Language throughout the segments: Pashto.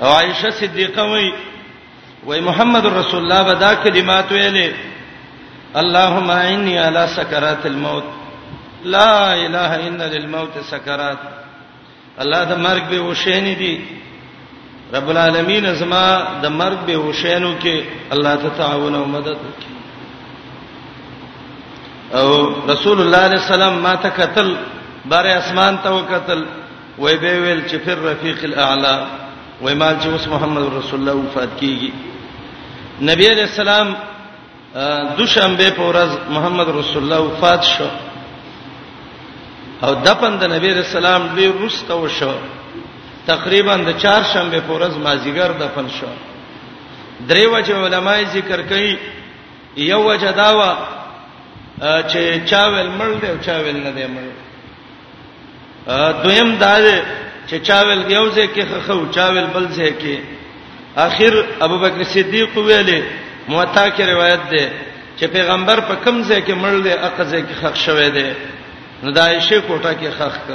او عائشه صدیقه وای وای محمد رسول الله بدا کلمات ویلې اللهم انی علی سکرات الموت لا اله الا للموت سکرات الله د مرګ به وشینې دي رب العالمین زما د مرګ به وشینو کې الله ته تعاون او مدد وکړي او رسول الله صلی الله علیه وسلم ما ته قتل بار اسمان ته وکتل وای به ویل چې فر رفیق الاعلى وای مال چې اوس محمد رسول الله وفات کیږي نبی علیہ السلام دوشنبه په ورځ محمد رسول الله وفات شو او دفن د نبی علیہ السلام لوی رسته وشو تقریبا د چهارشنبه په ورځ مازیګر دفن شو درې وجه علماي ذکر کوي یو وجه داوا چې چا ویل مړ دی او چا ویل نه دی مړ دویم دا دی چې چاول یو ځای کې خخو چاول بل ځای کې اخر ابوبکر صدیق ویلې موطا کې روایت ده چې پیغمبر په کم ځای کې مړ دی اقا ځای کې خخ شوی دی نو د عائشه کوټه کې خخ ک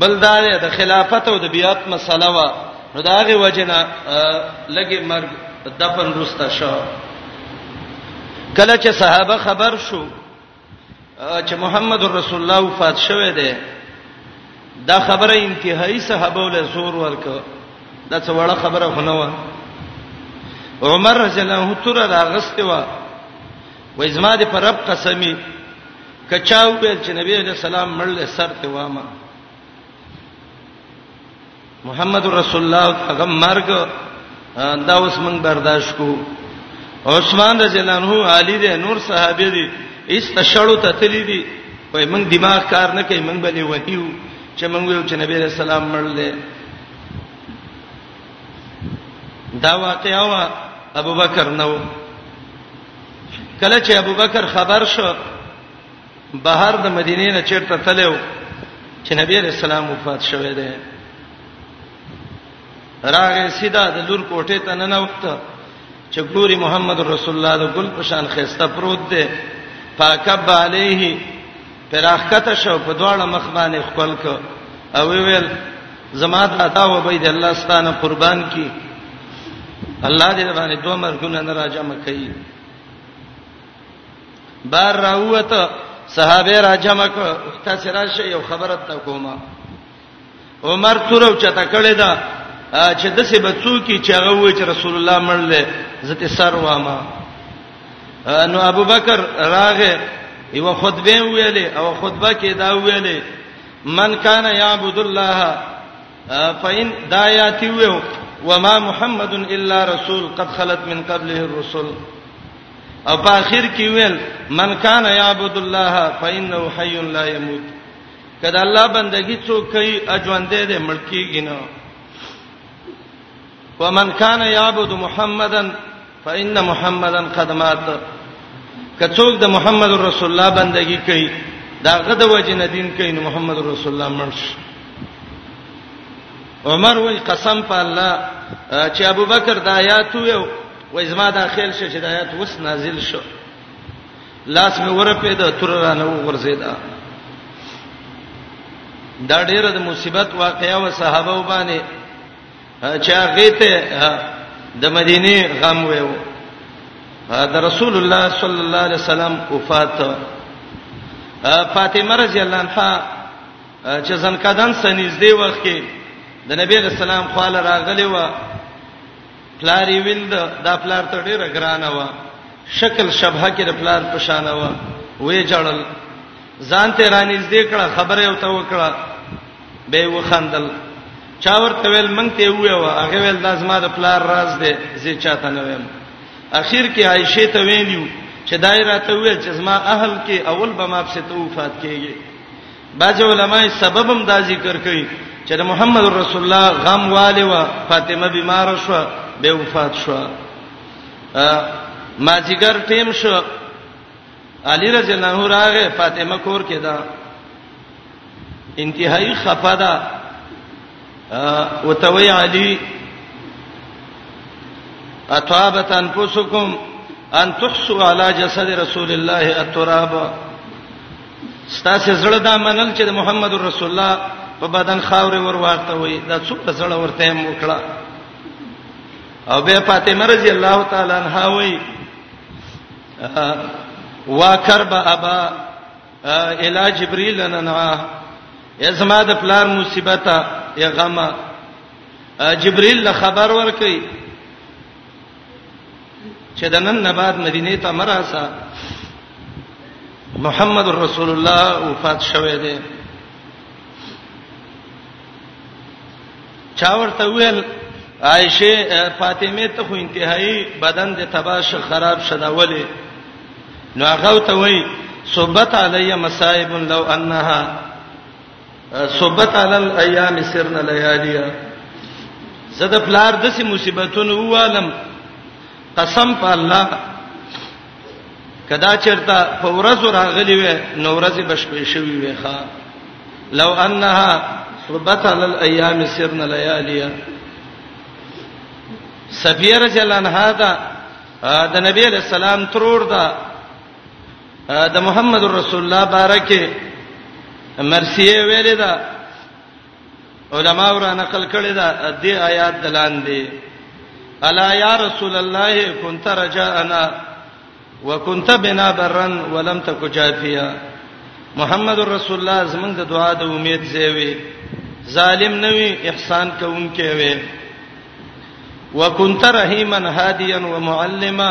بل دا د خلافت او د بیات مسله وا نو دا غي وجنه لګي مرګ دفن رستا شو کله چې صحابه خبر شو چې محمد رسول الله وفات شوه دی دا خبره انتهایی صحابه له زور ورک دا څه وړه خبره خونه و عمر رضی الله عنه تر راغسته و وای زما دې پر رب قسمی کچاو به چې نبی علیہ السلام مړل سر ته وامه محمد رسول الله هغه مرګ دا اوس موږ برداشت کو عثمان رضی الله عنه علی دې نور صحابه دي استشړو ته تللی دي وای موږ دماغ کار نه کوي موږ بلې وتیو چې موږ یو چې نبی رسول الله مړل دا واقعا وا ابوبکر نو کله چې ابوبکر خبر شو بهر د مدینې نه چیرته تلو چې نبی عليه السلام وفات شوه دی راغې سیدا د لور کوټه ته نه وخت چې ګوري محمد رسول الله د ګل پشان خيسته پروت دی فاکب علیه پراخته شو په دواړه مخ باندې خپل کو او ویل زما د عطا و بيد الله ستانه قربان کی الله دې باندې دوه مرګونه نه راځم کوي بار راوته صحابه را جمع کړ تاسو راشه یو خبره تا کومه عمر تورو چته کړی دا چې د څه بچو کی چې هغه وای چې رسول الله مړل زته سر وامه نو ابو بکر راغه یو خطبه ویلې او خطبه کې دا ویلې من کان یعبد الله فإن دا یاتی ویو وما محمد الا رسول قد خلت من قبله الرسل او په اخر کې ویل من کان یعبد الله فإنه حي لا يموت کله الله بندگی څوک کوي اجوند دې ملکی گینو ومن کان یعبد محمدن فإن محمدن قد مات کڅوک د محمد رسول الله بندگی کوي دا غد وجه نه دین کوي نو محمد رسول الله مرش عمر وی قسم په الله چې ابوبکر د آیاتو یو وای زما دا خیال شې چې د آیات وس نازل شو لاس مې ورپې د تر رانه وغورځیدا دا ډیره د مصیبت واقعیا و صحابه وبانه چې هغه ته د مدینه غم ویو دا رسول الله صلی الله علیه وسلم وفات فاطمه رضی الله عنها چې زنکدان سنځ دی وخت کې د نبی رسول الله خواله راغلی و پلار یې ویل دا پلار ته ډیره ګرانه و شکل شبهه کې د پلار په شان و وې جړل ځان ته رانږدې کړه خبره او ته وکړه به وخندل چا ورته ویل مونږ ته وې و هغه ویل دا زما د پلار راز دی زه چاته نه ویم اخر کې عائشه ته ویلیو چې دایره ته وې چې زما اهل کې اول به ما په ستو وفات کیږي بعض علماء سببم دا ذکر کوي چې د محمد رسول الله غم والي و فاطمه بیمار شو به وفات شو ما جګر ټیم شو علی رضی الله عنه راغه فاطمه کور کې دا انتهایی خفه ده وتوی علی اطابت انفسکم ان تحسوا علی جسد رسول الله التراب ستاسو زړه دا منل چې محمد رسول الله په بدن خاورې ورواته وي دا څومره زړه ورته هم وکړه او به فاطمه رضی الله تعالی عنها وي وا کرب ابا الی جبرئیل ننا ازما د پلار مصیبت یا غم جبرئیل خبر ورکي چې د نن نه بعد مدینه ته مراسه محمد رسول الله وفات شوه دی چا ورته ویل عائشه فاطمه ته خو انتهایی بدن د تباش خراب شداولې نو هغه ته وای صبت علی مصائب لو انها صبت علی الايام سرنا لياليا زده پلار د سي مصیبتونو والم قسم په الله کدا چرتا په ورځ راغلی وې نو ورځ بشپې شوی وې ښا لو انها صبت علی الايام سرنا لياليا سفیر جلان هاذا د نبی علیہ السلام ترور دا د محمد رسول الله بارکه مرسیه ویلې ده علما ورا نقل کړي ده د آیات دلان دي الا یا رسول الله كنت رجاءنا وكنت بنا برن ولم تك جافيا محمد رسول الله زمونږ د دعا د امید زیوي ظالم نوي احسان کوونکې وي وكنت رحیما هادیا ومعلما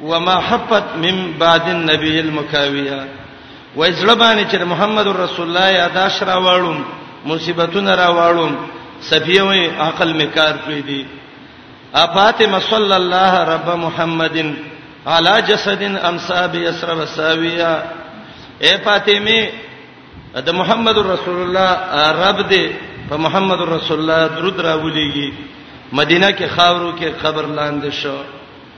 وما حفت من بعد النبي المکاویه و ازړه باندې چې محمد رسول الله یادا شرا واړم مصیبتونه را واړم سفیه وی عقل می کار کړی دی افاطمه صلی الله رب محمدن علی جسد امسا بیسر وساویه اے فاطمه د محمد رسول الله رب دې په محمد رسول الله درود راولېږي مدینه کې خاورو کې قبر لاندې شو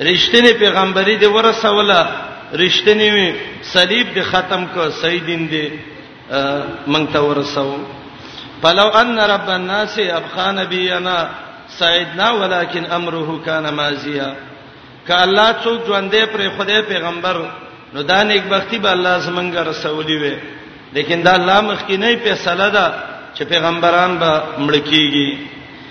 رښتینی پیغمبري دی ورسوله رښتینی وي صلیب دی ختم کو صحیح دین دی مونږ ته ورسو فلو ان رب الناس ابقى نبينا سعدنا ولكن امره كان ماضيا ک الله څوک ژوندې پر خدای پیغمبر نو دا نیک بختی به الله زمونږ رسولي وي لیکن دا الله مخکینه فیصله ده چې پیغمبران به مړ کیږي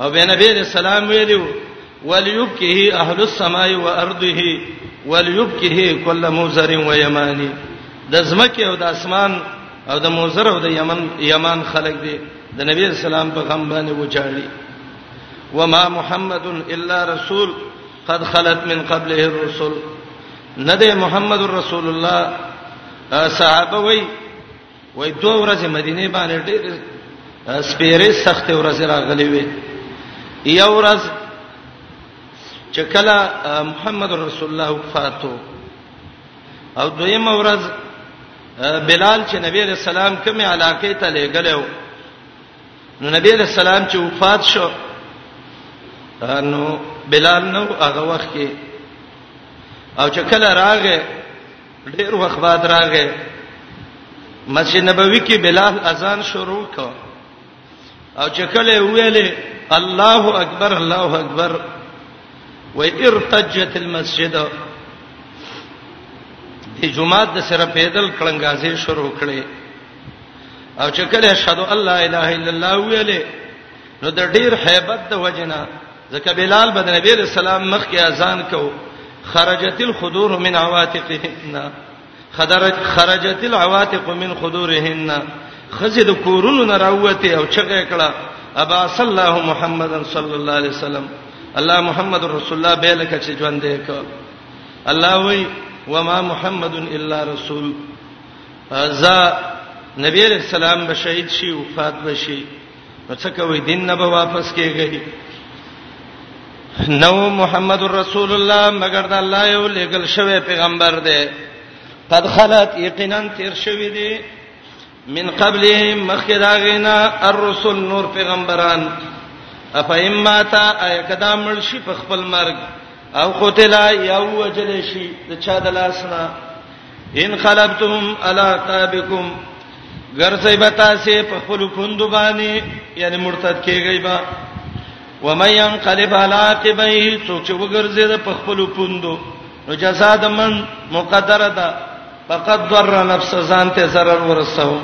او به نبی رسول سلام ویلو وليبكه اهل السماء وارضه وليبكه كل موزر ويماني د زمکه او د اسمان او د موزر او د یمن یمن خلق دي د نبی اسلام په غم باندې وچاړي وما محمد الا رسول قد خلت من قبله الرسل نده محمد رسول الله صحابه وای وای دوه ورځې مدینه باندې ډېر سپیرې سخت ورځې راغلې وې یو ورځ چې کله محمد رسول الله وفاتو او دویمه ورځ بلال چې نبی رسول الله کومه علاقه ته لګلو نو نبی رسول الله چې وفات شو نو بلال نو هغه وخت کې او چې کله راغې ډیر وخت بعد راغې مسجد نبوي کې بلال اذان شروع کړ او چې کله ویلې الله اکبر الله اکبر و ارتجت المسجد د جمعه د سره پیدل کلنګازې شروع کړې او چې کله اشهد الله اله الا الله ویلې نو د ډیر hebat د وجنه ځکه بلال بن نبی علیہ السلام مخ کې اذان کو خرجت الخدور من عواتقهن خدرت خرجت العواتق من خدورهن خزه د کورونو نه راوته او چغه کړه ابا صلی الله محمد صلی الله علیه وسلم الله محمد رسول الله به لکه چې ژوند دی کو الله وی وما محمد الا رسول ذا نبی علیہ السلام به شهید شي وفات بشي نو څه کوي دین نه به واپس کیږي نو محمد رسول الله مگر د الله یو لګل شوی پیغمبر دی قد خلت یقینا تیر شوی دی من قبل مخداغینا الرسل نور پیغمبران اف اما تا اکدا ملشی په خپل مرګ او قتل یا وجل شي د چا د لاسنا انقلبتم علی قابکم غرسې به تاسو په خپل پوند باندې یعنی مرتد کیږئ با و مې ينقلب علاقبه څوک چې وګرځي د خپل پوندو نو جزاء د من مقدره ده فقط ضر نفس ځان ته zarar ورسو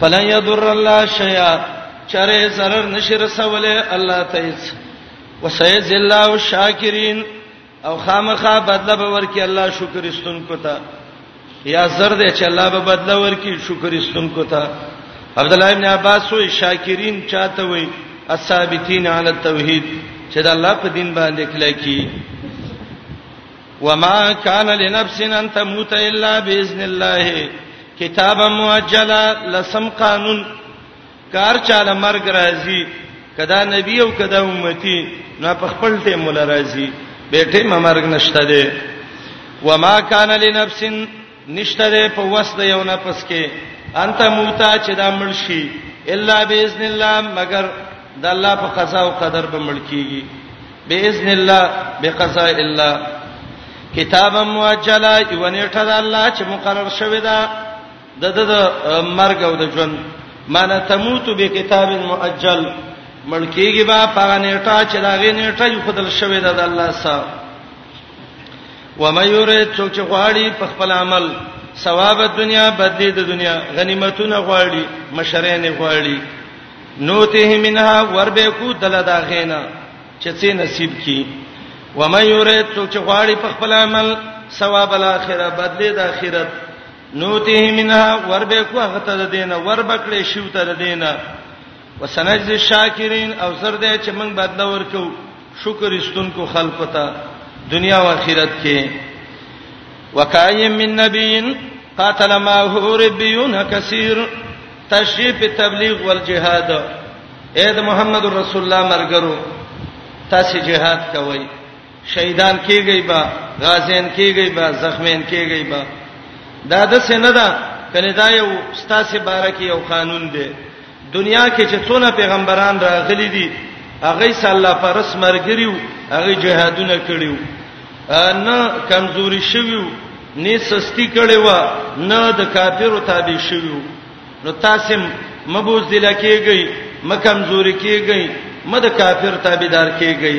فلن يضر الله شيئا چره zarar نشي رسوله الله تعالی وسيذ الله الشاکرین او خامخا بدله به ورکړي الله شکر استونکو ته یا زر دې چې الله به بدله ورکړي شکر استونکو ته عبد الله ابن عباس وی شاکرین چاته وی الثابتین علی التوحید چې د الله په دین باندې کلکی وما كان لنفس ان تموت الا باذن الله کتابا مؤجلا لسم قانون کار چاله مرګ راځي کدا نبی او کدا امتی نو په خپل ټیم ول راځي به ټیم مرګ نشته دی وما کان لنفس نشته دی په وس د یو نفس کې انت موتا چې دا مړ شي الا باذن الله مگر د الله په قضا او قدر به مړ کیږي باذن الله بقضاء الله کتابا مؤجلا یو نیټه د الله چې مقرر شوی دا د د د مرګ او د ژوند معنی تموت به کتاب مؤجل ملکیږي با په نیټه چې دا غي نیټه یو خدل شوې ده د الله سره و مې یورې څوک چې غواړي په خپل عمل ثواب دنیا بدلی د دنیا غنیمتونه غواړي مشرین غواړي نوته منها وربه کو دل دا غینا چې څه نصیب کی و مې یورې څوک چې غواړي په خپل عمل ثواب الاخره بدلی د اخرت نوته منها وربه کو هغه ته دینه وربکړې شو ته دینه وسنجز الشاکرین او زر دې چې موږ بدلا ورکو شکر استونکو خلق ته دنیا او آخرت کې وکایم من نبین قاتل ما هو ربیون کثیر تشریف تبلیغ والجهاد اې د محمد رسول الله مرګرو تاسو جهاد کوئ شهیدان کیږي با غازیان کیږي با زخمیان کیږي با دا د سینه ده کنه دا یو ستاسو بارکه یو قانون دی دنیا کې چې څونه پیغمبران راغلي دي هغه صلی الله پرس مرګریو هغه جهادونه کړیو نه کمزوري شویو نه سستی کړي و نه د کافرو تابع شویو نو تاسو مبوز دلکېږي مکمزوري کېږي مد کافر تابعدار کېږي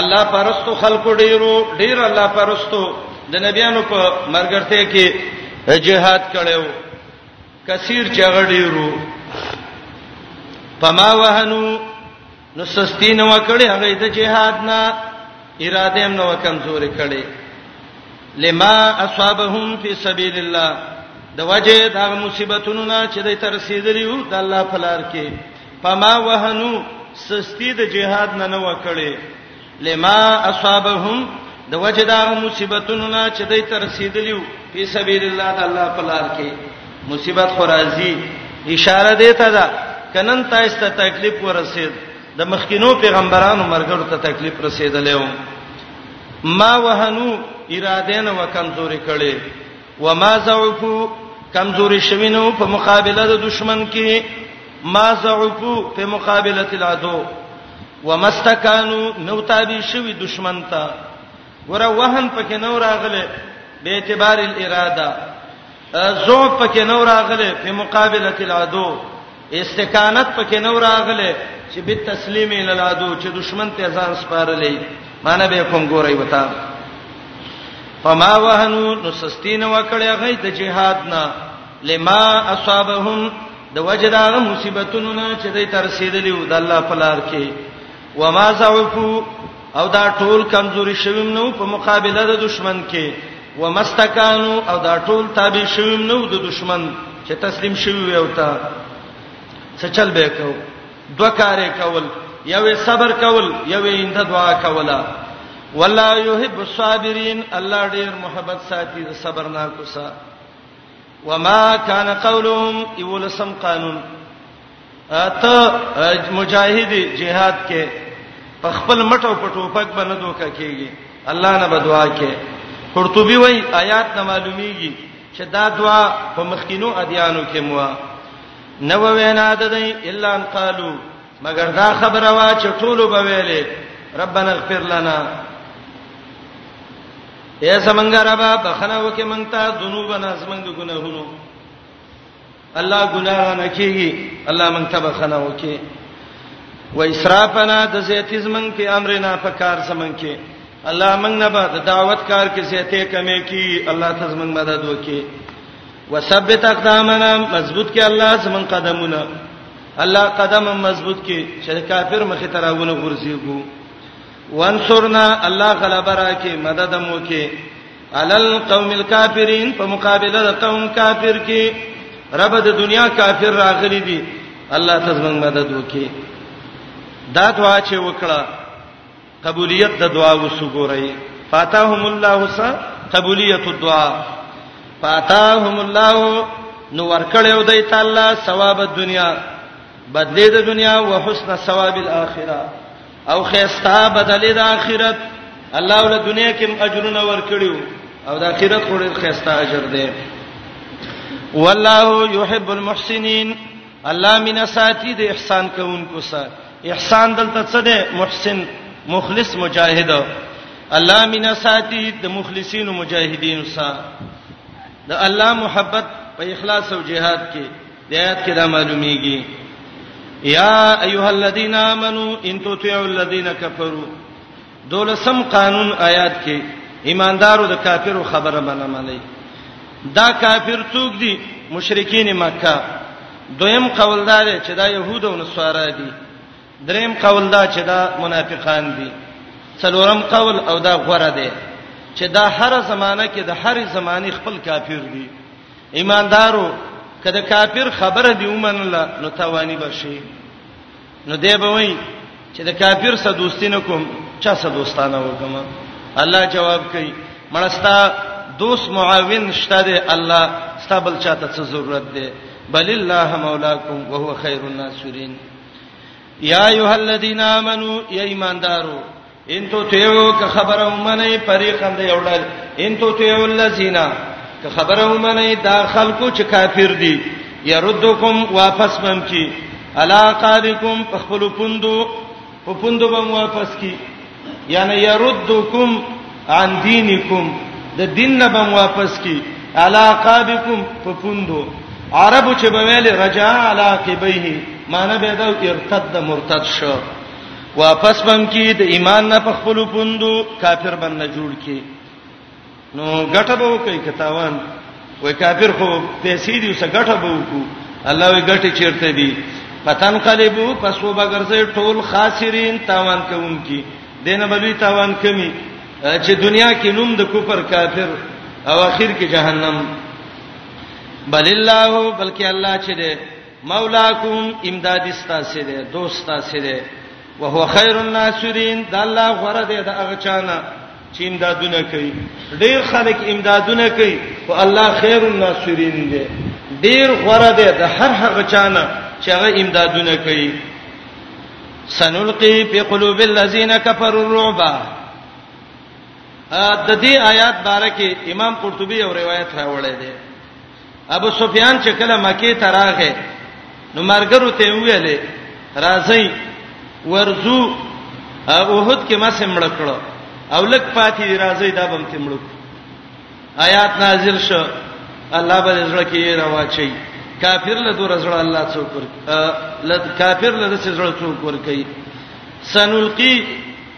الله پرستو خلکو ډیرو ډیر الله پرستو د نبیانو په مرګرته کې جهاد کړو کثیر چغه ډیرو پما وهنو نو سستی نه وکړي هغه د جهاد نه اراده هم نو کمزورې کړي لما اصابهم فی سبیل الله د وجه دا مصیبتونو نه چې د ترسیدلی وو د الله په لار کې فما وهنو سستی د جهاد نه نه وکړي لما اصابهم د وجه دا مصیبتونو نه چې دای تر رسیدلیو په سبیل الله د الله په لار کې مصیبت خو راځي اشاره دی ته دا کنن تاسو ته تکلیف ورسید د مخکینو پیغمبرانو مرګرو ته تکلیف رسیدلې و ما وهنو اراده نه وکمزوري کړي و ما ضعفو کمزوري شوینو په مقابله د دشمن کې ما زعفو په مقابله العدو ومستکانو نو تابع شوی دشمن ته ګوره وهن پکې نو راغله به اعتبار الاراده زوب پکې نو راغله په مقابله العدو استکانت پکې نو راغله چې به تسلیم ال العدو چې دشمن ته ځان سپارلې معنی به کوم ګورای وتا فما وهنو نو سستین وکړی غي د جهاد نه لما اصابهم د وجداغه مصیبتونو نه چې دوی تر رسیدلی و د الله په لار کې وما ضعفوا او دا ټول کمزوري شویم نو په مقابله د دشمن کې ومستکانو او دا ټول تابع شویم نو د دشمن چې تسلیم شوی او تا څه چل به کو دوه کارې کول یوې صبر کول یوې انده دعا کوله والله يحب الصابرين الله ډیر محبت ساتي صبرناک وسه وما كان قولهم يولسم قانون اته مجاهد جهاد کې په خپل مټو په ټوپک باندې دوکه کیږي الله نه بدوا کې قرطبي وای آیات نه معلومیږي چې دا دوا په مخکینو ادیانو کې مو نه وینا ده الا ان قالو مګر دا خبره وا چې ټول به ویلې ربنا اغفر لنا یا زمنګ ربا بخنه وکي مونږ ته ذنوبنا زمنګ ګناهونو الله ګناه نه کیږي الله مونږ ته بخنه وکي و اسرافنا د زیتی زمنګ په امرنا په کار زمنګ کې الله مونږ نه بعد دعوت کار کې زیته کمې کی الله ته زمنګ مدد وکي وثبت اقدامنا مضبوط کې الله زمنګ قدمونه الله قدم مضبوط کی چې کافر مخې ته راونه غورځيږو وانصرنا الله غلبه راکې مدد مو کې علل قوم الکافرین په مقابله د قوم کافر کې رب د دنیا کافر راغلي دي الله تاسو موږ مدد وکي دا دعا چې وکړه قبولیت د دعا وسګورئ فاتاهم الله س قبولیت الدعاء فاتاهم الله نو ورکړیو دی تعالی ثواب د دنیا بدلی د دنیا او حسن ثواب الاخره او خیستا بدلی د اخرت الله ول دنیا کې اجرونه ورکړیو او د اخرت خوري خیستا اجر دی والله يحب المحسنين الله مینا ساتي د احسان کوونکو سره احسان دلته څه دی محسن مخلص مجاهد الله مینا ساتي د مخلصینو مجاهدینو سره د الله محبت په اخلاص او جهاد کې د آیات کې دا معلومیږي یا ایها الذین آمنو ان تطیعوا الذین کفروا دولسم قانون آیات کې ایماندارو د کافرو خبره باندې منلې دا کافر څوک دي مشرکین مکه دویم قول دا دی چې دا يهود او نصارا دي دریم قول دا چې دا منافقان دي څلورم قول او دا غوړه دی چې دا هر زمانہ کې د هر زماني خپل کافر دي ایماندارو کله کافر خبره دی ومنله نو توانی بشي نو دی به وای چې د کافر سره دوستی نه کوم چا سره دوستانه وکم الله جواب کوي مړستا دوست معاون شته دی الله ستابل چاته څه ضرورت دی بل الله مولاکم وهو خیر الناصرین یا ایها الذین آمنو یا ایماندارو ان تو تیو که خبره ومنه فریقا د یو ډل ان تو تیو الذین که خبره ومنه دا خلکو چې کافر دي يردکم واپس بم کی الا قالکم خپل پوندو په پوندو بم واپس کی یعنی يردکم عن دینکم د دین نه بم واپس کی الا قالکم په پوندو عربو چې به ویل رجا علا قبیه معنی به دا ارتد مرتد شو واپس بم کی د ایمان نه په خپل پوندو کافر بن نه جوړ کی نو ګټه به وکي کتاوان وای کافر خو پیسې دی وسه ګټه به وکړو الله وی ګټه چیرته دی پتن قلبو پسو بغرزه ټول خاسرین تاوان کوونکی دینه بلوی تاوان کمی چې دنیا کې نوم د کوپر کافر او اخر کې جهنم بل الله بلکې الله چې ده مولاکم امداد استاسه ده دوست استاسه ده وهو خير الناصرين د الله غره ده د هغه چانه چې امدادونه کوي ډیر خلک امدادونه کوي او الله خير الناصرين ده ډیر غره ده د هر هغه چانه چې هغه امدادونه کوي سنلقي في قلوب الذين كفروا الرعب د دې آیات باره کې امام قرطبي یو روایت راوړی دی ابو سفیان چې کله مکه ته راغی نو مرګرو ته ویلې راځي ورزو اوهد کې ما سم مړکړو او لک پاتې دی راځي دا بم ته مړو آیات نازل شو الله به زړه کې راوچي کافر له دور زړه الله څوک ور کافر له دې زړه څوک ور کوي سنلقي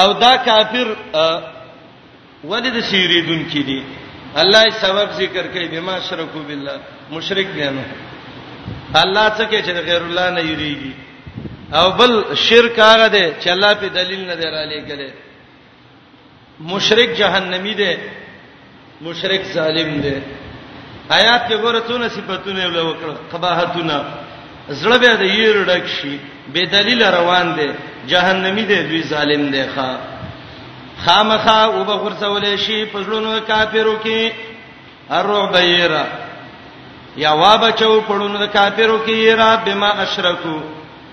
او دا کافر ولې د سیریدون کې دي الله یې سبب ذکر کوي بما شرکو بالله مشرک دی نو الله څه کې چې غیر الله نه یریږي او بل شرک هغه دی چې الله په دلیل نه درالې کړي مشرک جهنمی دی مشرک ظالم دی آیات کې ګوره څونه صفاتونه ول وکړه قباحتونه زړه به د ییر ډک شي به دلیل روان دی جهنمی دی دوی ظالم دی ښا خامخا او به ورسول شي پزړونو کافرو کې الرعب یرا یا وابچو پړونو کافرو کې یرا بما اشرکو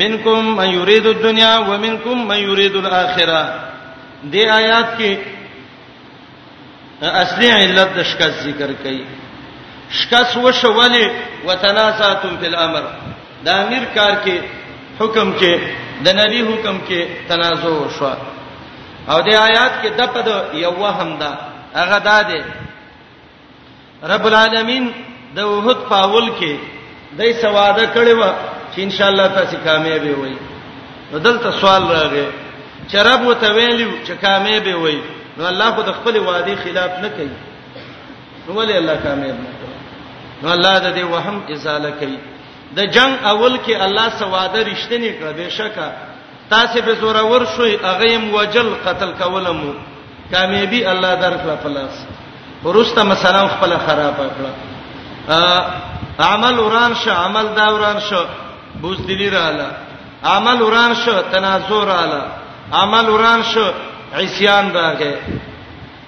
منکم من یرید الدنیا ومنکم من یرید الاخره دې آیات کې اصلي علت د شکست ذکر کړي شکست وشو ولی وتنازعتم فی الامر د امیر کار کې حکم کې د نبی حکم کې تنازع وشو او د آیات کې د په یو وهم ده هغه ده رب العالمین د وحد پاول کې دای سواده کړي و چې ان شاء الله تاسو کامیاب وي نو دلته سوال راغی چې رب وتویل چې کامیاب وي نو الله خو د خپل وادي خلاف نه کوي نو ولې الله کامیاب نه کوي نو الله د دې وهم ازاله کوي د جنگ اول کې الله سواده رښتینی کړ بهشکه تاسو به زوره ور شوي اغه يم وجل قتل کولم کامیابی الله درکړه پلاس ورسته مثلا خپل خراب کړه عمل وران شه عمل دا وران شه بوزدلی رااله عمل وران شه تنازع رااله عمل وران شه عصيان راغې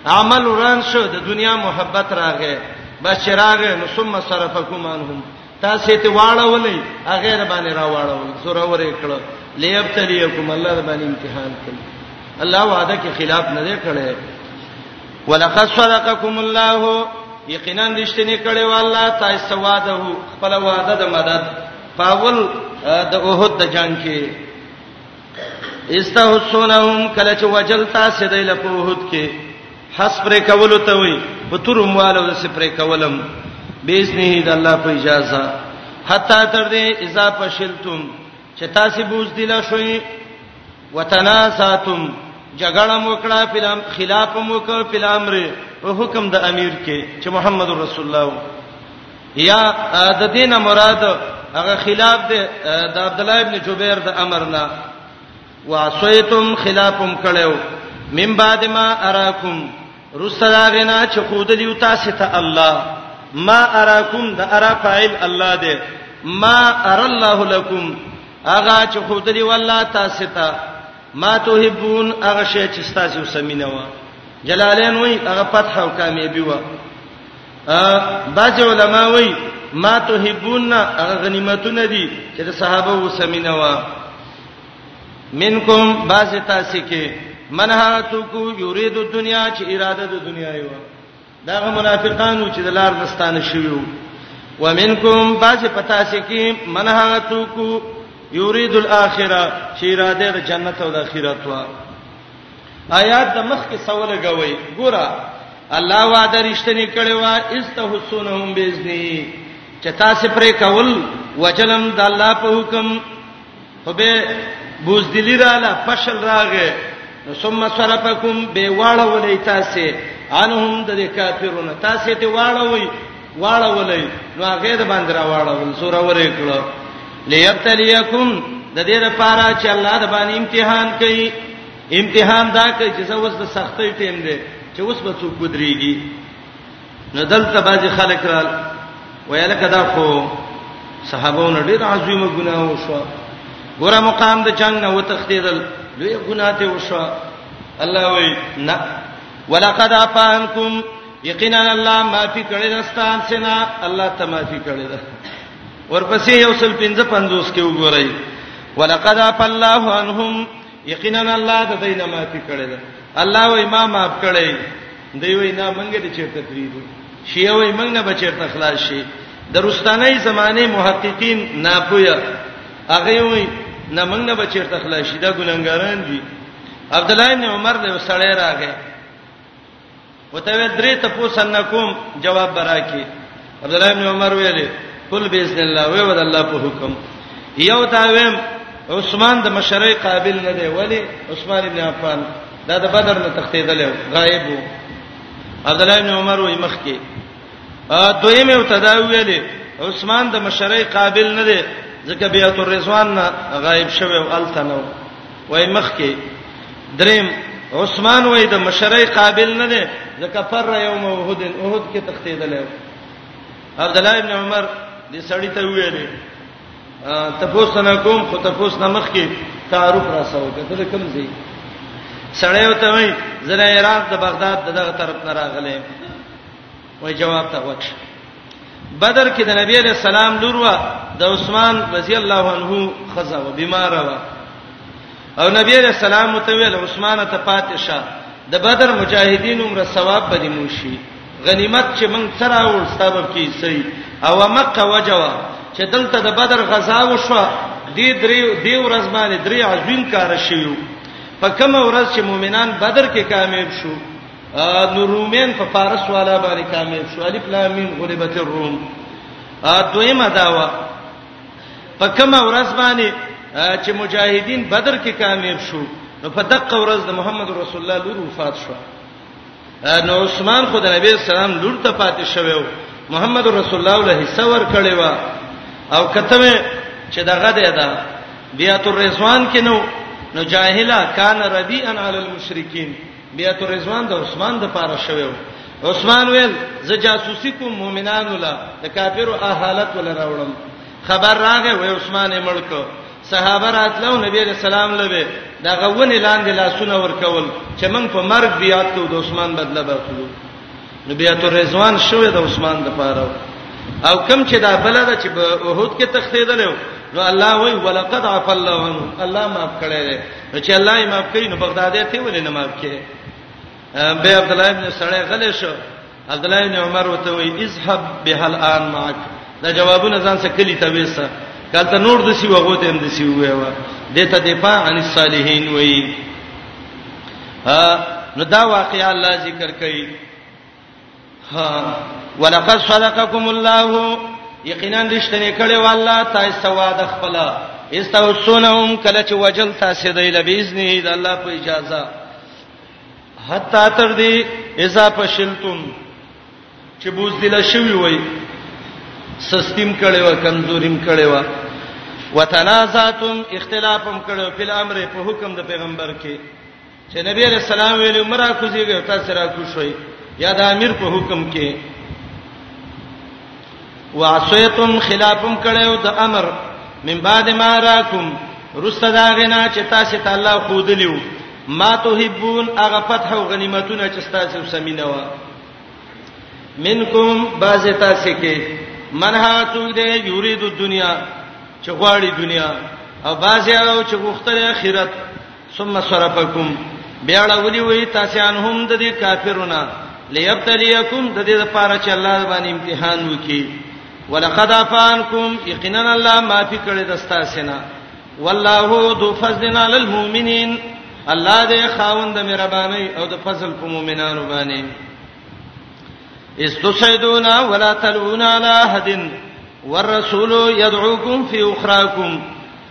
عمل وران شه د دنیا محبت راغې بشراغه نو ثم صرفکم انهم تاسو ته واړولې هغه ر باندې را واړول زور اورې کړو ليبتليكم الله ر باندې امتحان کړي الله وعده کې خلاف نه دی کړی ولقد صدقكم الله یقینا رښتینی کړي والله تاسو وعده خپل وعده د مدد پاول د اوهد د جنگ کې استحسونهم کله چې وجل تاسو دی له پوهوت کې حس پر کولو ته وي په تورم والو د سپر کولم بیسنه د الله په اجازه حتا تر دې اذا فشلتم چې تاسو بوز دی لا شوي وتناساتم جګړه مو کړه فلم خلاف مو کړ فلامر او حکم د امیر کې چې محمد رسول الله یا د دین مراد هغه خلاف دی د عبد الله ابن جبیر د امر نه واسیتم خلافم کړو من بعد ما اراکم رسلاغنا چې خود دیو تاسو ته الله ما اراکم د ارا فاعل الله دی ما ار الله لكم اغه چې خود دی والله تاسو ته ما توهبون اغه شی چې تاسو سمینه و جلالین وای اغه فتح او کامیابی و بعض علما وایي ما تحبون غنیمتونه دي چې د صحابه وسمینه وا منکم بعض تاسو کې منها تو کو یرید الدنیا چې اراده د دنیا یو دا منافقانو چې د لار نستانه شویو ومنکم بعض پتا سي کې منها تو کو یرید الاخره چې اراده د جنت او د اخرت وا آیات د مخ کې سوال غوي ګوره الله وعده رښتینی کړي وا استحسنهم باذنه چې تاسو پرې کول وجلم د الله په حکم خو به بوزدلی رااله فشل راغې ثم صرفکم به واړولې تاسو انهم د کافرون تاسو ته واړوي واړولې نو هغه د باندې را واړول سور ورې کړو ليبتليکم د دې لپاره چې الله د باندې امتحان کوي امتحان دا کوي چې اوس د سختۍ ټیم دی چې اوس به څوک ودرېږي نو دلته باځي خلک را ویل کدا خو صحابهونو ډېر عظیمه ګناه وشو ګوره مقام د جنگ نه وتختیدل لوی ګناه ته وشو الله وی نه ولقد افانکم یقینا الله معافي کړی دا ستان سینا الله ته معافي کړی دا ورپسې یو سل 55 کې وګورئ ولقد عف الله عنهم یقینا الله د دین معافي کړی دا الله و امام معاف کړی دی وای نه منګه دې چیرته پریدو شیعه وای منګ نه بچیرته خلاص شي درستانه زمانه محققین ناپویا هغه وای نه منګ نه بچیرته خلاص شي دا ګلنګاران دي عبد الله بن عمر له سړی راغی وته وې درې ته پوسن کوم جواب براکي عبد الله بن عمر ویلې قل باذن الله وې ود الله په حکم یو تا ویم عثمان د مشرۍ قابل نه دی ولی عثمان ابن عفان دا د بدر نه تختیدل غایب وو عبد الله بن عمر وې مخ کې ا دویم یو تدا ویلې عثمان د مشرۍ قابل نه دی ځکه بیعت الرضوان نه غایب شوی او التنو وای مخ کې دریم عثمان وای د مشرۍ قابل نه دی ځکه فر یوم احد احد کې تختیدل عبد الله ابن عمر دې سړی ته ویل تاسو نه کوم خو تاسو نه مخ کې تعارف را سو کته کوم ځای سړی وته وای زنه عراق د بغداد دغه طرف نه راغله وای جواب ته وچ بدر کې د نبی علیہ السلام لور وا د عثمان رضی الله عنه خزا و بیمار وا او نبی علیہ السلام متویل عثمان ته پاتشا د بدر مجاهدین عمر ثواب به موشي غنیمت چې موږ سره ور سبب کی سي او مکه وجوا چې دلته د بدر غزا وشو دې درې دې ورځ باندې درې عظیم کار شیو په کوم ورځ چې مؤمنان بدر کې کامیاب شو نو رومین په فارس والا باندې کامیاب شو الف لام میم غلبت الروم دویمه داوا په کومه ورځ باندې چې مجاهدین بدر کې کامیاب شو نو په دغه ورځ د محمد رسول الله لور وفات شو نو عثمان خو د نبی سلام لور ته پاتې شوو محمد رسول الله له حصہ ور کړی و او کته چې دغه دی دا بیا تر رضوان کې نو نو جاهلا کان ربیعا علی المشرکین بیعت الرضوان د عثمان د پاره شوو عثمان ویل زه جاسوسي کوم مؤمنانو لا د کافرو اهالت ول راوړم خبر راغې وې عثمان یې مړ کړ صحابه راتلو نبی رسول الله لوي دا غوونه لاندې لاسونه ورکول چې موږ په مرګ بیا ته د عثمان بدله بخلو نبی اتو رضوان شوه د عثمان د پاره او کم چې دا بل ده چې په اوهود کې تختیدل نو الله وی ولقد عفا الله عنه الله معاف کړی نو چې الله یې معاف کړي نو بغدادي ته ولې نه معاف کړي به عبد الله ابن سړی غلې شو عبد الله ابن عمر وته وی اذهب به الان معك دا جوابونه ځان سره کلی ته وېسه کله نور د سی وغو ته هم د سی وې و دته دفاع عن الصالحین وی ها نو دا واقعا الله ذکر کوي ها ولقد صدقكم الله یقینا رښتینه کړي والله تاسو وعده خپل استوسونهم کله چې وجل تاسو دی لبیزنی د الله په اجازه حتا تر دې اذا فشلتم چې بوز دل شوی وای سستیم کړي و کمزوریم کړي و وتنازعتم اختلافم کړي په امر په حکم د پیغمبر کې چې نبی علیہ السلام ویلو مرا کوزیږي تاسو را کوشوي یا د امیر په حکم کې وعصیتم خلافم کړو د امر من بعد ما راکم رستا دا غنا چې تاسو ته الله خود لیو ما تحبون هغه فتح او غنیمتونه چې تاسو سمینه و منکم باز تاسو کې منها تو دې یرید الدنیا چې غواړي دنیا او باز یو چې غوښتل اخرت ثم صرفکم بیا ولي وی تاسو ان هم د دې کافرونه ليبتليکم د دې لپاره چې الله باندې امتحان وکي ولقد افانکم یقینا الله معافي کړی د تاسو نه والله ذو فضل علی المؤمنین الله دې خاوند مهرباني او د فضل په مؤمنانو باندې استسعدونا ولا تلونا علی احد والرسول يدعوكم في اخراكم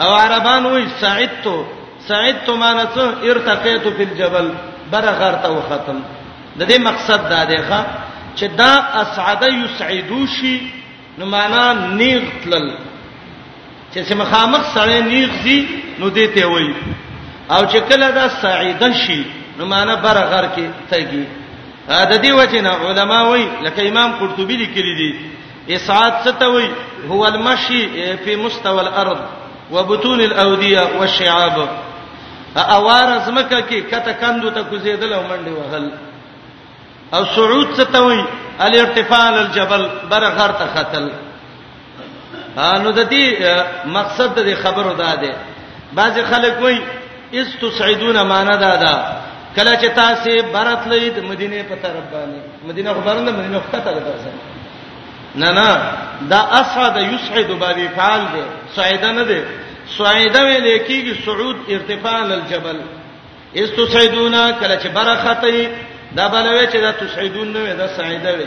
او عربان وی سعدت سعدت معنی څه ارتقیت فی الجبل بر غر ته وختم د دې مقصد دا دی ښا چې دا اسعد یسعدو شي نو معنا نیغ تلل چې سمخامخ سره نیغ دي نو دې ته وای او چې کله دا سعید شي نو معنا بر غر کې تګي د دې وجه نه علما وای لکه امام قرطبي لیکلي دي اسعاد ستوي هو المشي په مستوى الارض وبطون الاوديه والشعاب اوار زمکه کې کته کندو ته کوزیدل او منډي وهل او صعود ستوي الارتفاع الجبل بر غر ته ختل نو د دې مقصد د خبرو دا دی بعض خلک وایي استسعدون معنا دا ده کله چې تاسو برت لید د مدینه په طرف باندې مدینه خو برنده مدینه خو کته ده نه نه دا اسعد یسعد باندې فعال دی سعیده نه دی سعیده ویل کېږي صعود ارتفاع الجبل استسعدون کله چې برخه ته دا بلوي چې دا تسعدون نه وي دا سعیده وي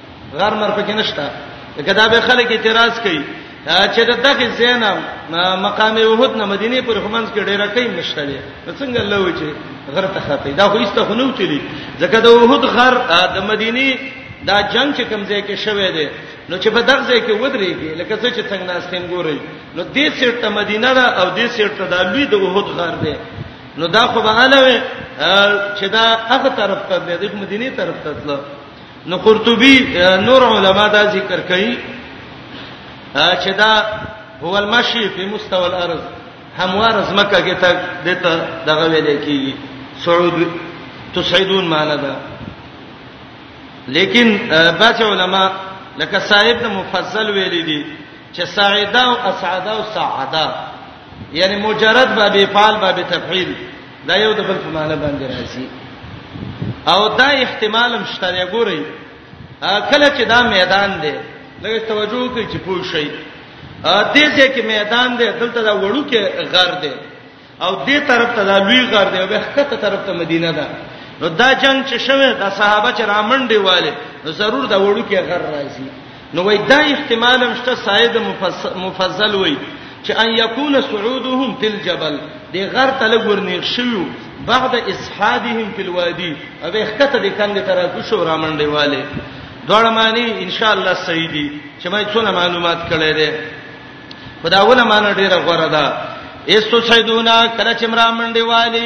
غر مر پکې نشته کدا به خلک اعتراض کوي چې دغه زینا مقام وحد نه مدینه پر خمنس کې ډیره کوي نشته دی څنګه الله وی چې غر ته خاطې دا خو ایسته خنو تلی ځکه د وحد غر د مدینه دا جنگ چې کوم ځای کې شوه دی نو چې په دغه ځای کې ودرېږي لکه څه چې څنګه ناستین ګوري نو دې سیټ ته مدینه ده او دې سیټ ته د لوی د وحد غر دی نو دا خو به اله چې دا هغه طرف ته دی د مدینه طرف ته تلل نو قرطبي نور علما دا ذکر کوي چې دا هو المشي په مستوى الارض هموار زمکه کې ته دته دغه ویل کیږي سعود تسعدون معنا ده لیکن بعض علما لکه صاحب د مفصل ویل دي چې سعیدا او اسعدا او سعدا یعنی مجرد باب فعل باب تفعیل دا یو د بل په معنی باندې راځي او دا احتمال هم شته دی ګورئ کله چې دا میدان دی لږ توجه وکړئ چې پوه شئ دې ځای کې میدان دی دلته دا وړو کې غر دی او دې طرف ته دا لوی غر دی او به خته طرف ته مدینه ده نو دا جنگ چې شوه د صحابه چې رامنډي والے نو ضرور دا وړو کې غر راځي نو وای دا احتمال هم شته ساید مفضل وای چې ان یکون صعودهم فی الجبل د غر تل ګورنیغ شوی بعد اسحادهم فی الوادی او اخته د کند تر کو شو رامنډي والے دوړ معنی ان شاء الله صحیح دي چې ما څونه معلومات کړې ده خداونه معنی ډیره غوړه ده ایستو سیدونا کله چې مرامنډي والے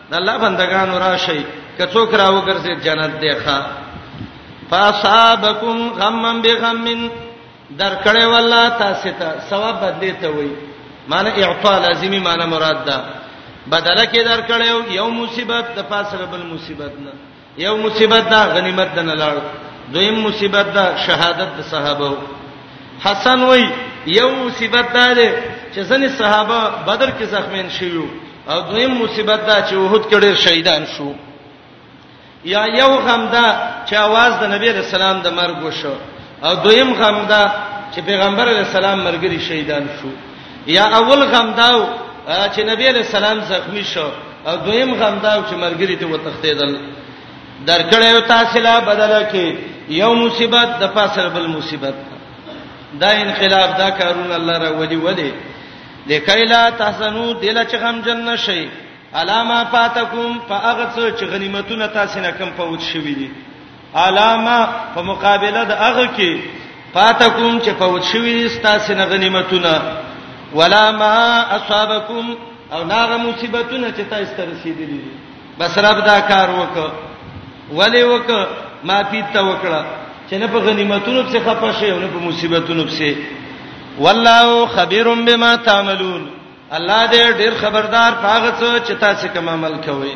د الله بندگانو راشي کڅوک راو ګرځي جنت دی ښا فاصابکم غمم بغمن در کړه والله تاسو ته ثواب بدلی ته وای معنی اعطاء لازمی معنی مراد ده بدله کې در کړه یو مصیبت د پاسره بل مصیبت نه یو مصیبت دا غنیمت دنه لاړ دویم مصیبت دا شهادت د صحابه حسن وای یو مصیبت دا دی چې ځنې صحابه بدر کې زخمین شیو او دویم مصیبت دا چې وحود کې ډېر شهیدان شو یا یو غم دا چې आवाज د نبی رسول الله د مرګ وشو او دویم غم دا چې پیغمبر علی السلام مرګري شهیدان شو یا اول غم داو چې نبی علیہ السلام زخمی شو او دویم غم داو چې مرګری ته وتختیدل درکړې او تاسو لا بدل کې یو مصیبت د پاسره بل مصیبت دا انقلاب دا کارون الله را ودی ودی لکای لا تحسنو دل چې غم جن شي علامه فاتکم فاغت چې غنیمتونه تاسو نه کم پوت شوی دي علامه په مقابله د هغه کې فاتکم چې فوت شوی دي ستاسو نه غنیمتونه ولا ما اصابکم او ناغه مصیبتونه چې تاسو ته رسیدلي دي بس رب دا کار وک ولی وک ما پیته وکړه چې نه په غنیمتونو څخه خپه شي او نه په مصیبتونو څخه والله خبير بما تعملون الله دې ډېر خبردار پاغه څه چې تاسو کوم عمل کوئ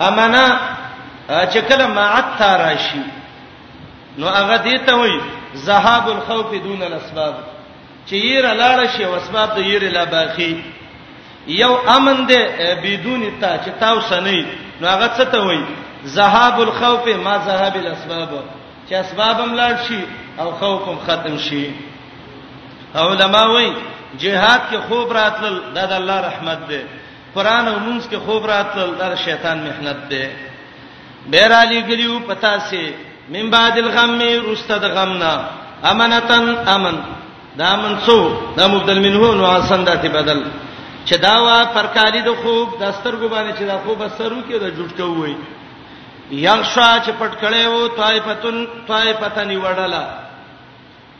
امنا چې کله معت راشي نو هغه دې ته وای ذهاب الخوف دون الاسباب چې ير لاړ شي او اسباب د ير لا باقي یو امن دې بدون تا چې تاسو سنې نو هغه څه ته وای ذهاب الخوف ما ذهاب الاسباب چې اسباب هم لاړ شي او خوف هم ختم شي علماء وای جهاد کې خوب راتل د الله رحمت ده قران او مونږ کې خوب راتل دا شیطان محنت ده بیر علی ګلیو پتا سي من بعد الغم رستد غمنا امنتن امن دا منسو دا مبدل منه نو حسن داتې بدل چې دا وا پرکالی د خوب د سترګو باندې چې دا خوب سرو کې دا جوړ کوي یغشا چې پټ کړي وو طائفتن طائفتن وړلا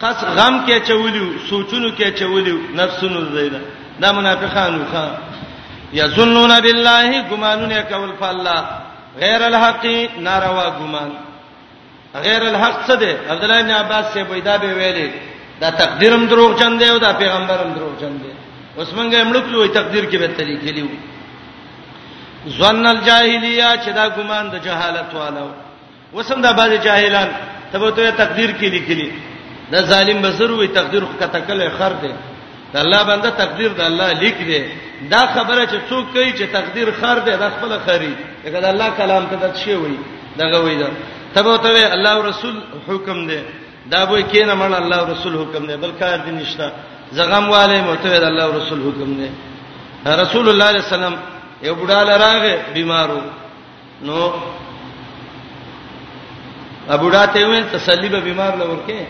قص غم کې چولیو سوچونو کې چولیو نفسونو زیدا دا منافقانو ښا یظنون بالله ګمانونه کول په الله غیر الحق ناروا ګمان غیر الحق څه دی عبد الله بن عباس سے پیدا به ویلې دا تقدیرم دروغ چند دی او دا پیغمبرم دروغ چند دی اوس مونږه امړو کلو تقدیر کې به تلې کلیو ظن الجاهلیه چې دا ګمان د جهالت والو وسم دا باز جاهلان تبو ته تقدیر کې لیکلي دا ظالم بسر وي تقدیر خو کته کله خر دی دا الله بنده تقدیر دا الله لیک دی دا خبره چې څوک کوي چې تقدیر خر دی دا خپل خري دا د الله کلام ته د شی وي دغه وي دا تبو ته الله رسول حکم دی دا به کینه مړ الله رسول حکم دی بل کار دی نشته زغم والے مته د الله رسول حکم دی رسول الله صلی الله علیه وسلم یو بډاله راغې بیمارو نو ابو ډاته ویل تسلی به بیمار لور کې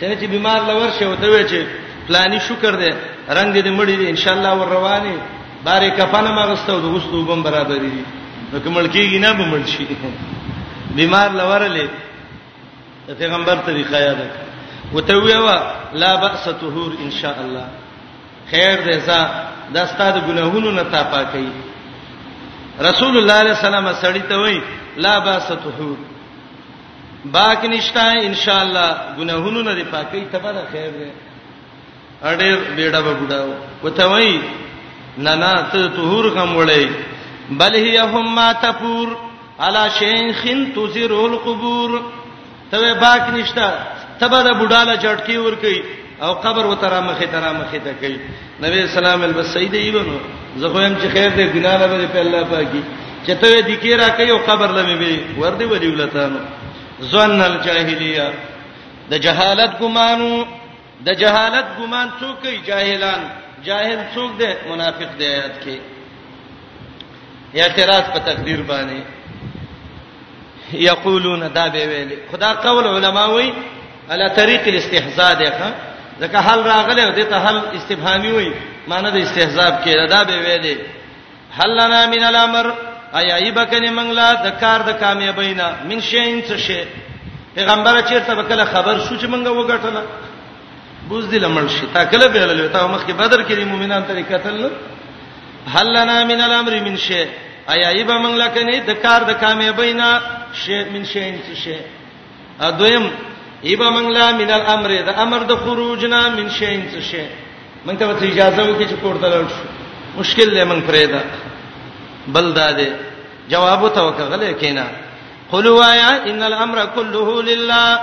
څنګه چې بیمار لور شي وته وی چې پلاني شکر دې رنگ دې مړی دې ان شاء الله ور رواني بارې کفنه مغستو د غسلو بم برابرې دي نو کومل کېږي نه بمړ شي بیمار لورلې د پیغمبر طریقه یاد وته ویوا لا باس طهور ان شاء الله خیر دی ځه دا ستا د ګناهونو نه تا پاکي رسول الله علیه السلام سړی ته وای لا باسته باک نشتا ان شاء الله ګناهونو نه دی پاکي ته به خیر دی اړیر بیډا به ګډاو وته وای نه نه ته طهور کم وړي بل هي هم ما تفور على شيخ تزر القبور ته وې باک نشتا تبه د بډاله چټکی ور کوي او قبر و ترا مخه ترا مخه ته کوي نبی اسلام البسید ایونو زه خو هم چې خیر دې ګنا نه به په الله پاکي چې ته دې کې را کوي او قبر لمه به ور دي ولي ولتانو ځوان الجاهلیه د جهالت ګمانو د جهالت ګمان څوک کوي جاهلان جاهل څوک دی منافق دی آیات کې اعتراض په تقدیر باندې یقولون دا به ویلي خدا قول علما وایي على طريق الاستهزاء ده ځکه حل راغله د ته حل استفهامي وایي معنی د استهزاء کې دا به ویلي هل لنا من الامر ایا ایبکنه منګلا د کار د کامیابینا من شین څه شی پیغمبر چیرته وکړه خبر شو چې منګه وګټله بوز دې لمړ شي تا کله به لاله تا مخ کې بدر کې مؤمنان ترې قتل هل لنا من الامر من شی ایا ایبا منګلا کنه د کار د کامیابینا شی من شین څه شی ادویم ایبا منګلا من الامر د امر د خروجنا من شین څه شي مونږ ته وته اجازه وکړي چې کوړه لاړ شو مشکل له مونږ پرې ده بل دا ده جواب ته وکغله کینا قلوا یا ان الامر كله لله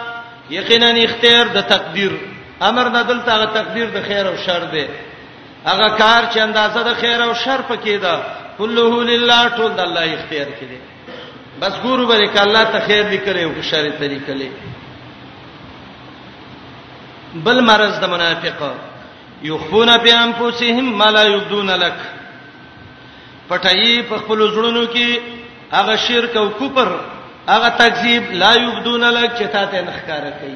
یقینا اختیار د تقدیر امر نه دلته غ تقدیر د خیر او شر ده هغه کار چې اندازه د خیر او شر پکې ده كله لله ټول د الله اختیار کې ده بس ګورو به ک الله ته خیر لیکلی او شر ته لیکلی بل مرز د منافق یخفون بیان پوسهم ما لا یبدون لک پټایي په خپل زړونو کې هغه شرک او کفر هغه تکذیب لا یبدون لک چې تا ته نخکاره کوي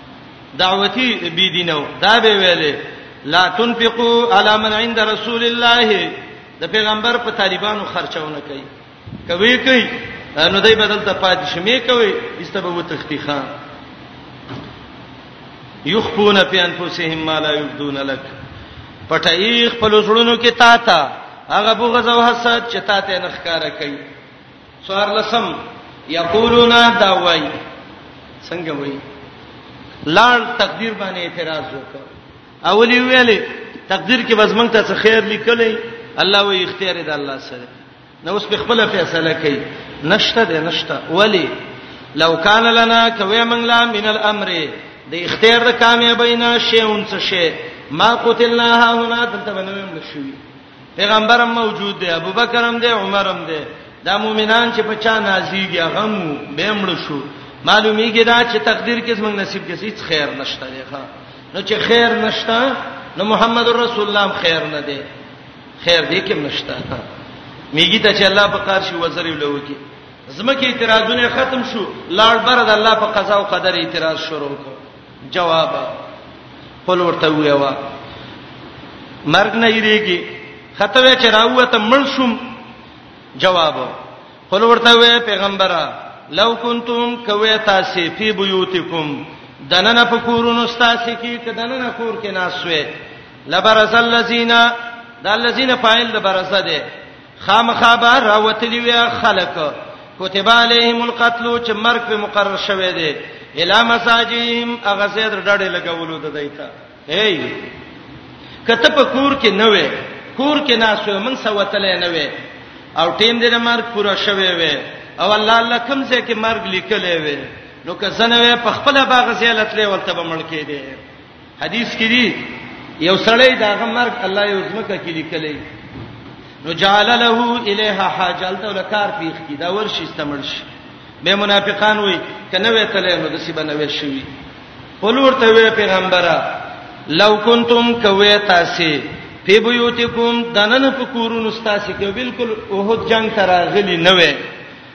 دعوتی بی دینو دا به ویلې لا تنفقوا علی من عند رسول الله د پیغمبر په طالبانو خرچونه کوي کوي کوي نو دای بدل ته پاتې شمه کوي استبو تختیخه یخفون فی انفسهم ما لا یبدون لك پټای خپل زړونو کې تا تا هغه بغض او حسد چې تا ته نخکاره کوي څوارلسم یقولون دا وای څنګه وای لال تقدیر باندې اعتراض وکړ اولی ویلې تقدیر کې بس مونږ ته څه خیر لیکلې الله وی اختیار دی الله سره نو اوس په خپل فیصله کوي نشته ده نشته ولی لو کان لنا کوي مونږ لا من الامر د اختیار د کامیابی نه شی اونڅ شی ما قتلناها هنا دلته بنویم نشوي پیغمبرم موجود دی ابوبکرم دی عمرم دی دا مؤمنان چې په چا نازيږي هغه مو به مړ شو معلومیږي دا چې تقدیر کې زمنګ نصیب کې هیڅ خیر نشته دی ښا نو چې خیر نشته نو محمد رسول الله خیر نه دی خیر دې کې نشته میږي ته چې الله په کار شي وزر له وکی زمکه اعتراضونه ختم شو لاړ بر د الله په قضا او قدر اعتراض شروع کړ جواب قل ورته ویوا مرګ نه یریږي خطوې چې راوته مړ شوم جواب قل ورته وی پیغمبره لو کنتم کوي تاسو په بيوتکم دننه په کورونو تاسو کې کدننه کور کې ناسوي لبرز الذین دا الذین فاعل د برزه ده خامخا به راوتلی وي خلک کتب علیهم القتل چې مرګ په مقرر شوه دی الا مساجیم اغه زید ډډه لګولو د دیتا هی کته په کور کې نه وې کور کې ناسو من سوتلې نه وې او ټیم دې مرګ پورا شوه وې او الله الله کوم څه کې مرګ لیکلې وې نو که زنه وې په خپل باغ زیلت لې ولته به مړ کې دي حدیث کې دی یو سړی دا غمرک الله یو ځمکه کې لیکلې نو جعل له الیها حاجلته ولکار پیخ کی دا ورشي استعمال شي به منافقان وي کنه وې تلې نو د سی بنوي شي ولور ته وې پیغمبره لو کنتم کوي تاسو په بيوتکم دنن په کورونو تاسو کې بالکل اوهد جنگ تراغلی نه وې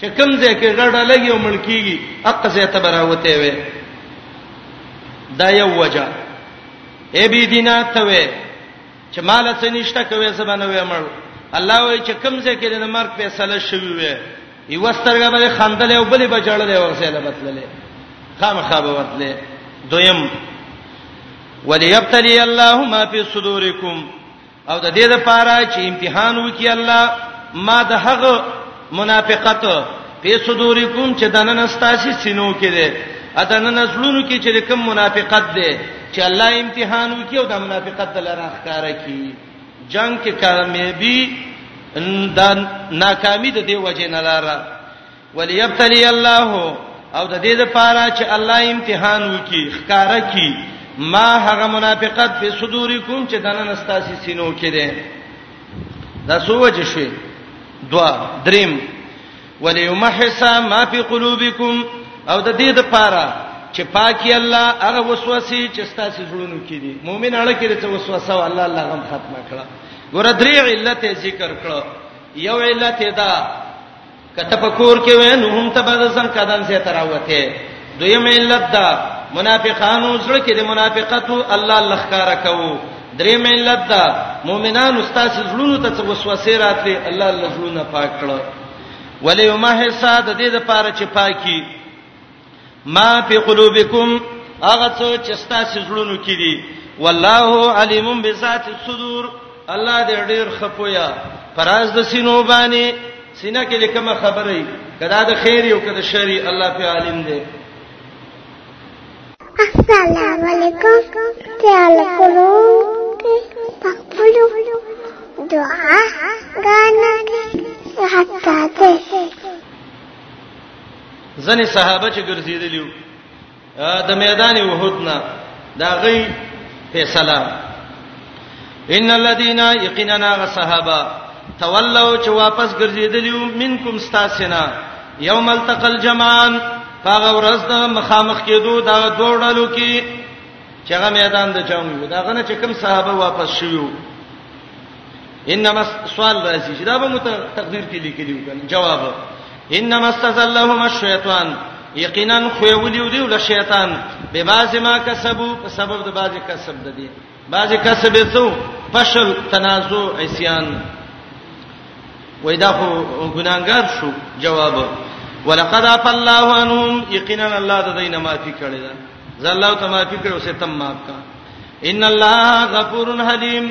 چې کوم ځای کې ګډه لګي او مړ کیږي اقا ځای ته براوته وي دا یو وجه ای بی دینا ته وي چې مال څه نشته کوي زبانه وي مړ الله وي چې کوم ځای کې د مرګ فیصله شوی وي یو سترګه به خندلې او بلې بچړلې او سیله بتللې خامخا به وتلې دویم وليبتلي الله ما في صدوركم او د دې لپاره چې امتحان وکي الله ما د هغه منافقت په صدورکم چې دنن استاسي سينو کې ده ادنن زړونو کې چې کوم منافقت ده چې الله امتحان وکي او د منافقت د لاره ښکارا کی جنگ کې کامیابی دا ناکامی د دې وجه نه لاره وليبتلي الله او د دې لپاره چې الله امتحان وکي ښکارا کی ما هغه منافقت په صدورکم چې دنه نستاسي سینو کې ده دا سوچ شي دوا دریم وليمحص ما في قلوبكم او د دې لپاره چې پاکي الله هغه وسوسه چې ستاسو زړونو کې دي مؤمن اړه کې د وسوسه او الله الله غم ختمه کړه ګور درې علت ذکر کړه یو علت دا کته پکور کې وې نو هم ته به ځان کدن سي تراوته دویم علت دا منافقانو زړه کې د منافقت الله لخکارا کوو درې ملت دا مؤمنان استاد زړونو ته وسوسه راتلې الله الله زړونه پاک کړو ولې ما حساب د دې لپاره چې پاکي ما فی قلوبکم هغه څه چې ستاسو زړونو کې دي والله علیم بذات الصدور الله دې ډیر خپویا پراز د سینو باندې سینه کې لکه خبرې کدا د خیر یو کده شری الله په عالم دی السلام علیکم تعال کولو پخپلو دعا غانا حتا ته ځنې صحابه چې ګرځیدلیو د میدان احد نه دا غي فیصله ان الذين يقيننا غصحابه تولوا چې واپس ګرځیدلیو منکم استاسنا یوم التقل جمعان هغه ورځ د مخامخ کېدو دا دوړلو کې چې هغه میدان د جنگ وو دا غنه چې کوم صحابه واپس شویو انما سوال راځي چې دا به مت تقدیر کې لیکلی وکنه جواب انما استزلهم الشیطان یقینا خو ویلیو دی ول شیطان به باز ما کسبو په سبب د باز کسب د دی باز کسب څو فشل تنازع عصيان وای دا خو ګناګار شو جواب ولقد اف الله عنهم یقینا الله د دینه معافي کړی دا زه الله ته معافي کړو سه تم معاف کا ان الله غفور حلیم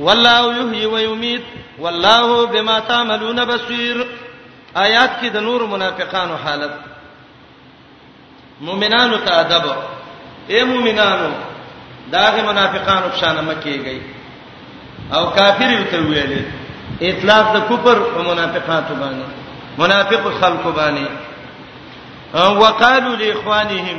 والله یحیی و یمیت والله بما تعملون بصیر آیات کې د نور منافقانو حالت مؤمنانو ته ادب اے مؤمنانو داغه منافقانو په شان مکیږي او کافر یو ته ویلې اطلاق د کفر او منافقاتو باندې منافق خلکو باندې او وقالو لاخوانهم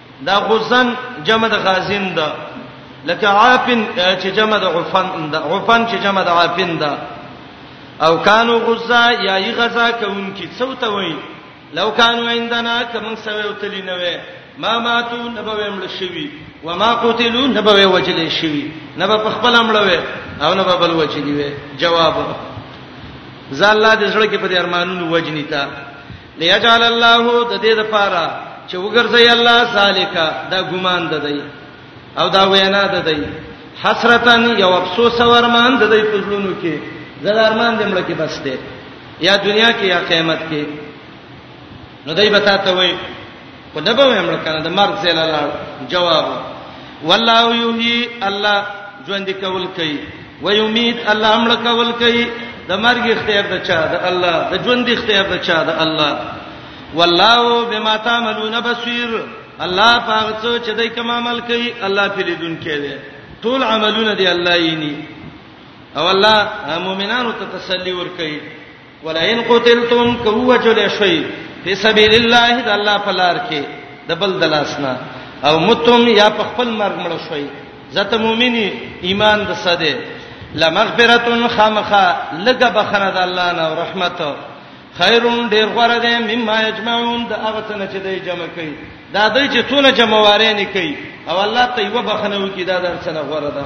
دا غزن جمع د غازین ده لکه عافن چې جمع د عفن ده عفن چې جمع د عافن ده او کانو غزا یا ای غزا کون کی څوته وای لو کانو عندنا کمن سوي او تلی نه وای ما ماتو نبوي مړ شوی و ما قتلوا نبوي وجل شوی نبا په خپل مړ وای او نبا بل وجلی وای جواب زال الله دې زړه کې په ارمانونو وجنی تا ليجعل الله د دې لپاره چې وګرځي الله ذالک دا ګمان ده دی او دا وینا ده دی حسرتن یو افسوس ورمان ده دی پزلونو کې زلارمان دې مړ کې بس ده یا دنیا کې یا قیامت کې نو دای بتا ته وای په دبه ومړ کنه د مرګ ځای لاله جواب والله یحیی الله ژوند کول کوي و یمیت الله امړ کول کوي د مرګ اختیار د چا د الله د ژوند اختیار د چا د الله والله بما تعملون بصیر الله پاک څو چې دای کوم عمل کوي الله په لیدون کې دی ټول عملونه دی الله یې ني او الله مؤمنانو ته تسلی ور کوي ولئن قتلتم کوه جل شی فی سبیل الله د الله فلار کې د بل دلاسنا او متم یا په خپل مرګ مړ شوی زته مؤمنی ایمان د سده لمغفرتون خامخه لګه بخنه د الله نه او رحمت خیرون ډیر غوړه ده مما یجمعون د هغه څنګه چې دوی جمع کوي دا دوی چې څونه جمع واره نه کوي او الله ته یو بخنه وکي دا درڅنه غوړه ده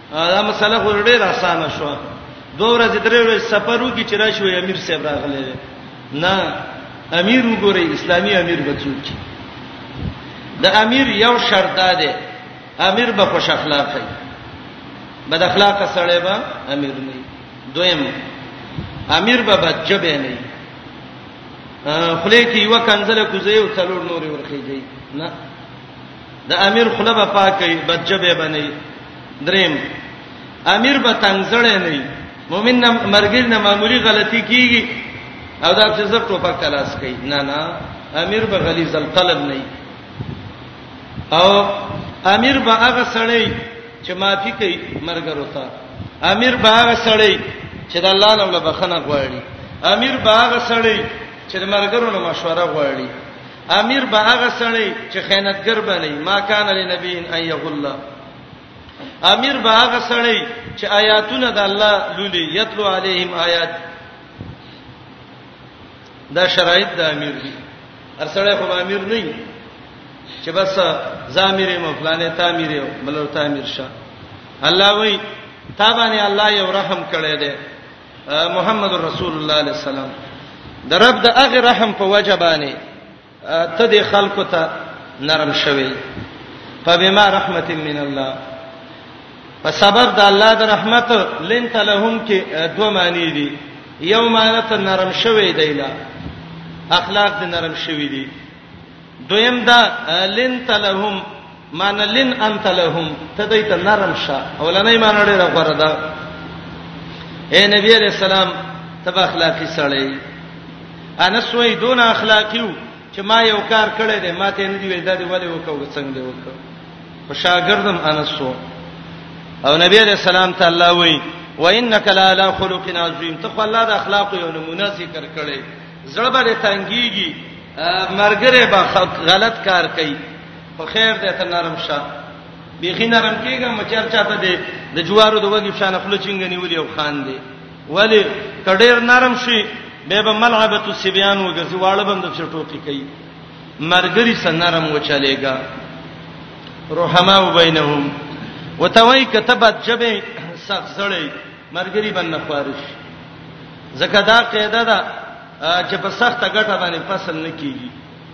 دا مسله خو ډېره اسانه شو دوه ورځې درې ورځې سفر وکړي چې راشي وي امیر صاحب راغلی دی نه امیر وګوري اسلامي امیر بچو کی د امیر یو شرط ده امیر به خوش اخلاق وي بد اخلاق سره به امیر نه دویم امیر به بد جبه نه خله کې یو کنزله کوزي او څلور نورې ورخیږي نه د امیر خله به پاکي بدجبه بنئ دریم امیر به تنگزړې نه مؤمن نه مرګل نه معمولی غلطي کیږي او دا چې زړه ټوپک تلاش کوي نه نه امیر به غلیظ القلب نه او امیر به هغه سړی چې معافي کوي مرګ وروته امیر به هغه سړی چې د الله نوم له بخنه غواړي امیر به هغه سړی چې د مرګرونو مشوره غواړي امیر به هغه سړی چې خیانتګر بنئ ما کان لنبی ان یغل امیر به هغه سړی چې آیاتونه د الله لولي یتلو علیهم آیات دا شرایط د امیر دي هر سړی خو امیر نه وي چې بس زامیر مو فلانه تعمیر ملو تعمیر شه الله وای تا باندې الله یو رحم کړی دی محمد رسول الله علیه السلام د رب د هغه رحم په وجه باندې ته د خلکو ته نرم شوی فبما رحمت من الله په سبب د الله د رحمت لنت لهم کې دوه معنی دي یو معنی ته نرم شوی دی لا اخلاق د نرم شوی دي دویم دا لنت لهم مانلن انت لهم تدیت نرم شا اولنې مان ډېر غوړه ده اے نبی علیہ السلام تب اخلاقی سړی انس وای دون اخلاقیو چې ما یو کار کړی دی ما ته نه دی ویل دا دی ولې وکاو څنګه دی وکاو په شاګردم انس وو او نبی علیہ السلام ته الله وای وانک لا علی خلق عظیم ته خو الله د اخلاق یو نمونه ذکر کړی زړه به تنګیږي مرګره به غلط کار کوي په خیر دې ته نرم شه بیخی نرم کېږه مچر چاته دې د جوارو د وګي شان خپل چنګ نیولې او خان دې ولی کډیر نرم شي به به ملعبه السبيان وګرځي واړه بند څه ټوکی کوي مرګري سنرم وچلېګا رحما وبینهم وتوي کتبت جبه سخت زړې مرګري بند خارج زکه دا قاعده ده چې په سخته ګټه باندې فصل نه کیږي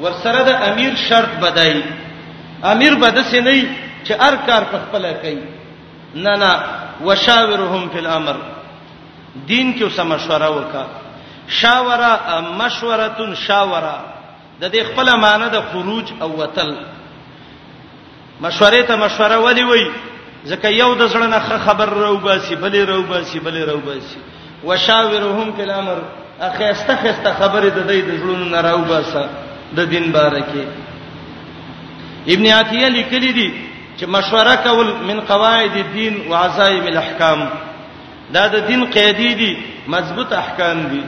ورسره د امیر شرط بدای امیر به د سینې چې هر کار په خپل کوي نه نه وشاورهم فی الامر دین کې سم مشوره وکا شاوره مشورتون شاوره د دې خپل معنی د خروج او وتل مشورې ته مشوره ولي وای ځکه یو د زړه نه خبر راو باسي بلې راو باسي بلې راو باسي وشاورهم فی الامر اخیسته خسته خبره د دې د زړونو نه راو باسه د دین بارکه ابن عتیه لیکلی دی چې مشوره کول من قواعد الدین و عزائم الاحکام دا د دین قیدی دي مضبوط احکام دي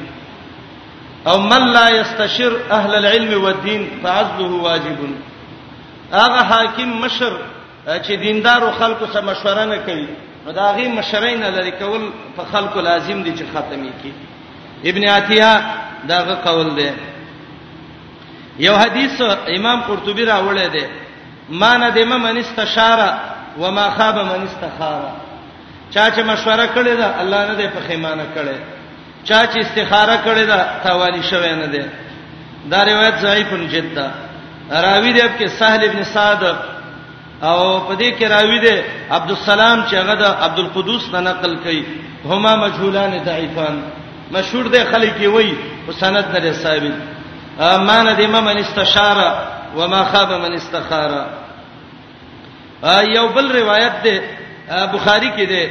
او من لا یستشر اهل العلم والدین فعزله واجبون هغه حاکم مشر چې دیندارو خلکو سره مشوره نه کوي نو دا غي مشرۍ نه لري کول په خلکو لازم دي چې ختمي کی ابن عتیہ داغه قول دی یو حدیث امام قرطبی راوړی دی ما ندم من استشار وما خاب من استخار چا چې مشوره کړې ده الله نه دې په خیمانه کړې چا چې استخاره کړې ده تاوانی شوی نه دی دا روایت ضعیف جدا راوی دی په سهل ابن سعد او په دې کې راوی دی عبد السلام چې هغه د عبد القدوس نه نقل کړي هما مجهولان ضعیفان مشهور دی خلک یې وای او سند نه ثابت مان دې ممن استشاره وما خاب من استخاره یو بل روایت ده بخاری کې ده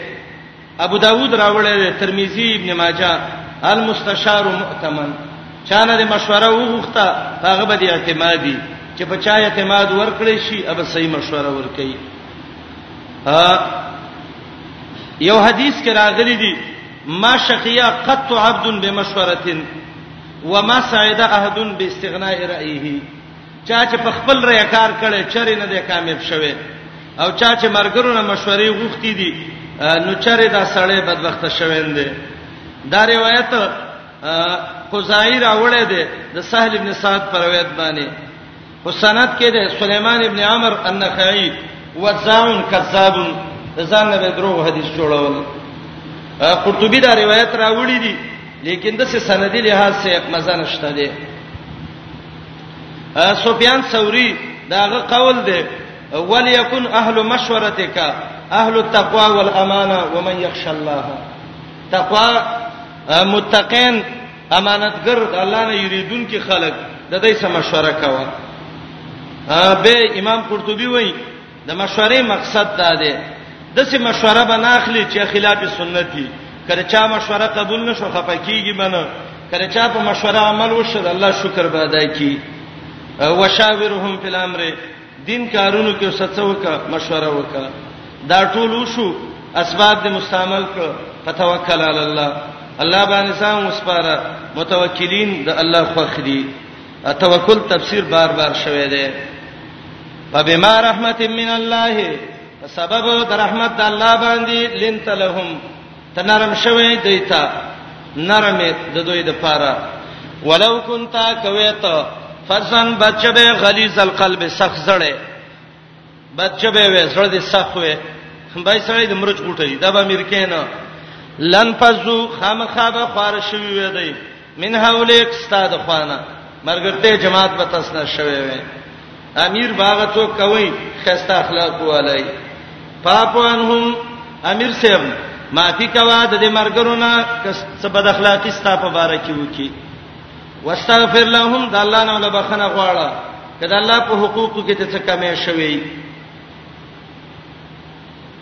ابو داوود راوړی ده ترمذی ابن ماجه المستشار مؤتمن چانه د مشوره وغوښته هغه به د اعتمادي چې په چا اعتماد ورکړي شي اب صحیح مشوره ورکړي یو حدیث کې راغلی دی ما شقیا قط عبد بمشورتن وما سعد احد باستغناء رأيه چا چې په خپل ریا کار کړي چرې نه دی کامیاب شوی او چا چې مرګرونه مشورې غوښتي دي نو چرې دا سړی بدبخت شوین دی دا روایت خزایر اوړه دی د سهل ابن سعد پر روایت باندې حسنات کې دی سليمان ابن عمر النخعي وزاون کذاب ځان نه دروغ حدیث جوړول قرطبي دا روایت راوړي دي لیکن د سندي لحاظ سره مزه نشته دی سفیان ثوری داغه قول دی وليكن اهل مشورتك اهل التقوى والامانه ومن يخشى الله تقوا متقین امانتګر د الله نه یریدون کې خلق د دې سم مشوره کاوه به امام قرطبي وایي د مشورې مقصد دا دی دسه مشوره به نه اخلي چې خلاف سنت دي کله چا مشوره قبول نشو خپکیږي منه کله چا په مشوره عمل وشو د الله شکر به ادا کی وشاورهم فی الامر دین کارونو کې څه وکړه مشوره وکړه دا ټول وشو اسباب د مستعمل کړه فتوکل علی الله الله باندې سم وسپاره متوکلین د الله خوخ دي توکل تفسیر بار بار شوه دی فبما رحمت من الله سبب د رحمت د الله باندې لنت لهم تنرم شوه دیتا نرم د دوی د پاره ولو كنت کویت فزن بچبه غلیظ القلب سخزړې بد چبه وې زړه دې سخت وې بای سړی د مرچ ګټه دی دا به امریکای نه لن فزو خامخابه خار شوی وې دی من حولک استاد خوانه مرګرته جماعت به تسنه شوی وې امیر باغ څوک کوي خسته اخلاق والای پاپو انهم امیر سیب معافی کوا د دې مرګرونه کس څه بد اخلاقی ستا په باره کې وکی واستغفر لهم د الله نه بخنه غواړه کله الله په حقوقو کې ته څه کمې شوي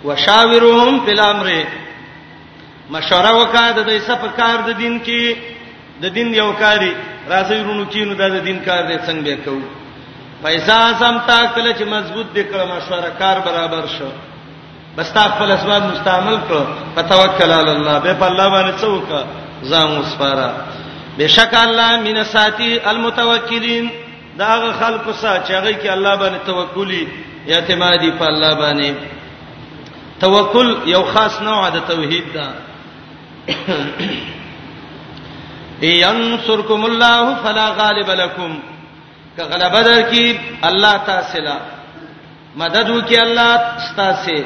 وشاورهم فی الامر مشوره وکړه د دې سپ کار د دین کې د دین یو کاری راځي رونو کینو د دین کار دې څنګه به کوو پیسې سم تا کله چې مضبوط دې کړه مشوره کار برابر شو بس تا خپل اسباب مستعمل کړو فتوکل علی الله به په الله باندې څوک ځان وسپاره بشک الله من ساتي المتوکلین دا هغه خلکو سره چې هغه کې الله باندې توکلی اعتمادي په الله باندې توکل یو خاص نوع د توحید ده ینصرکم الله فلا غالب لكم که غلبه درکې الله تعالی مدد وکي الله ستاسو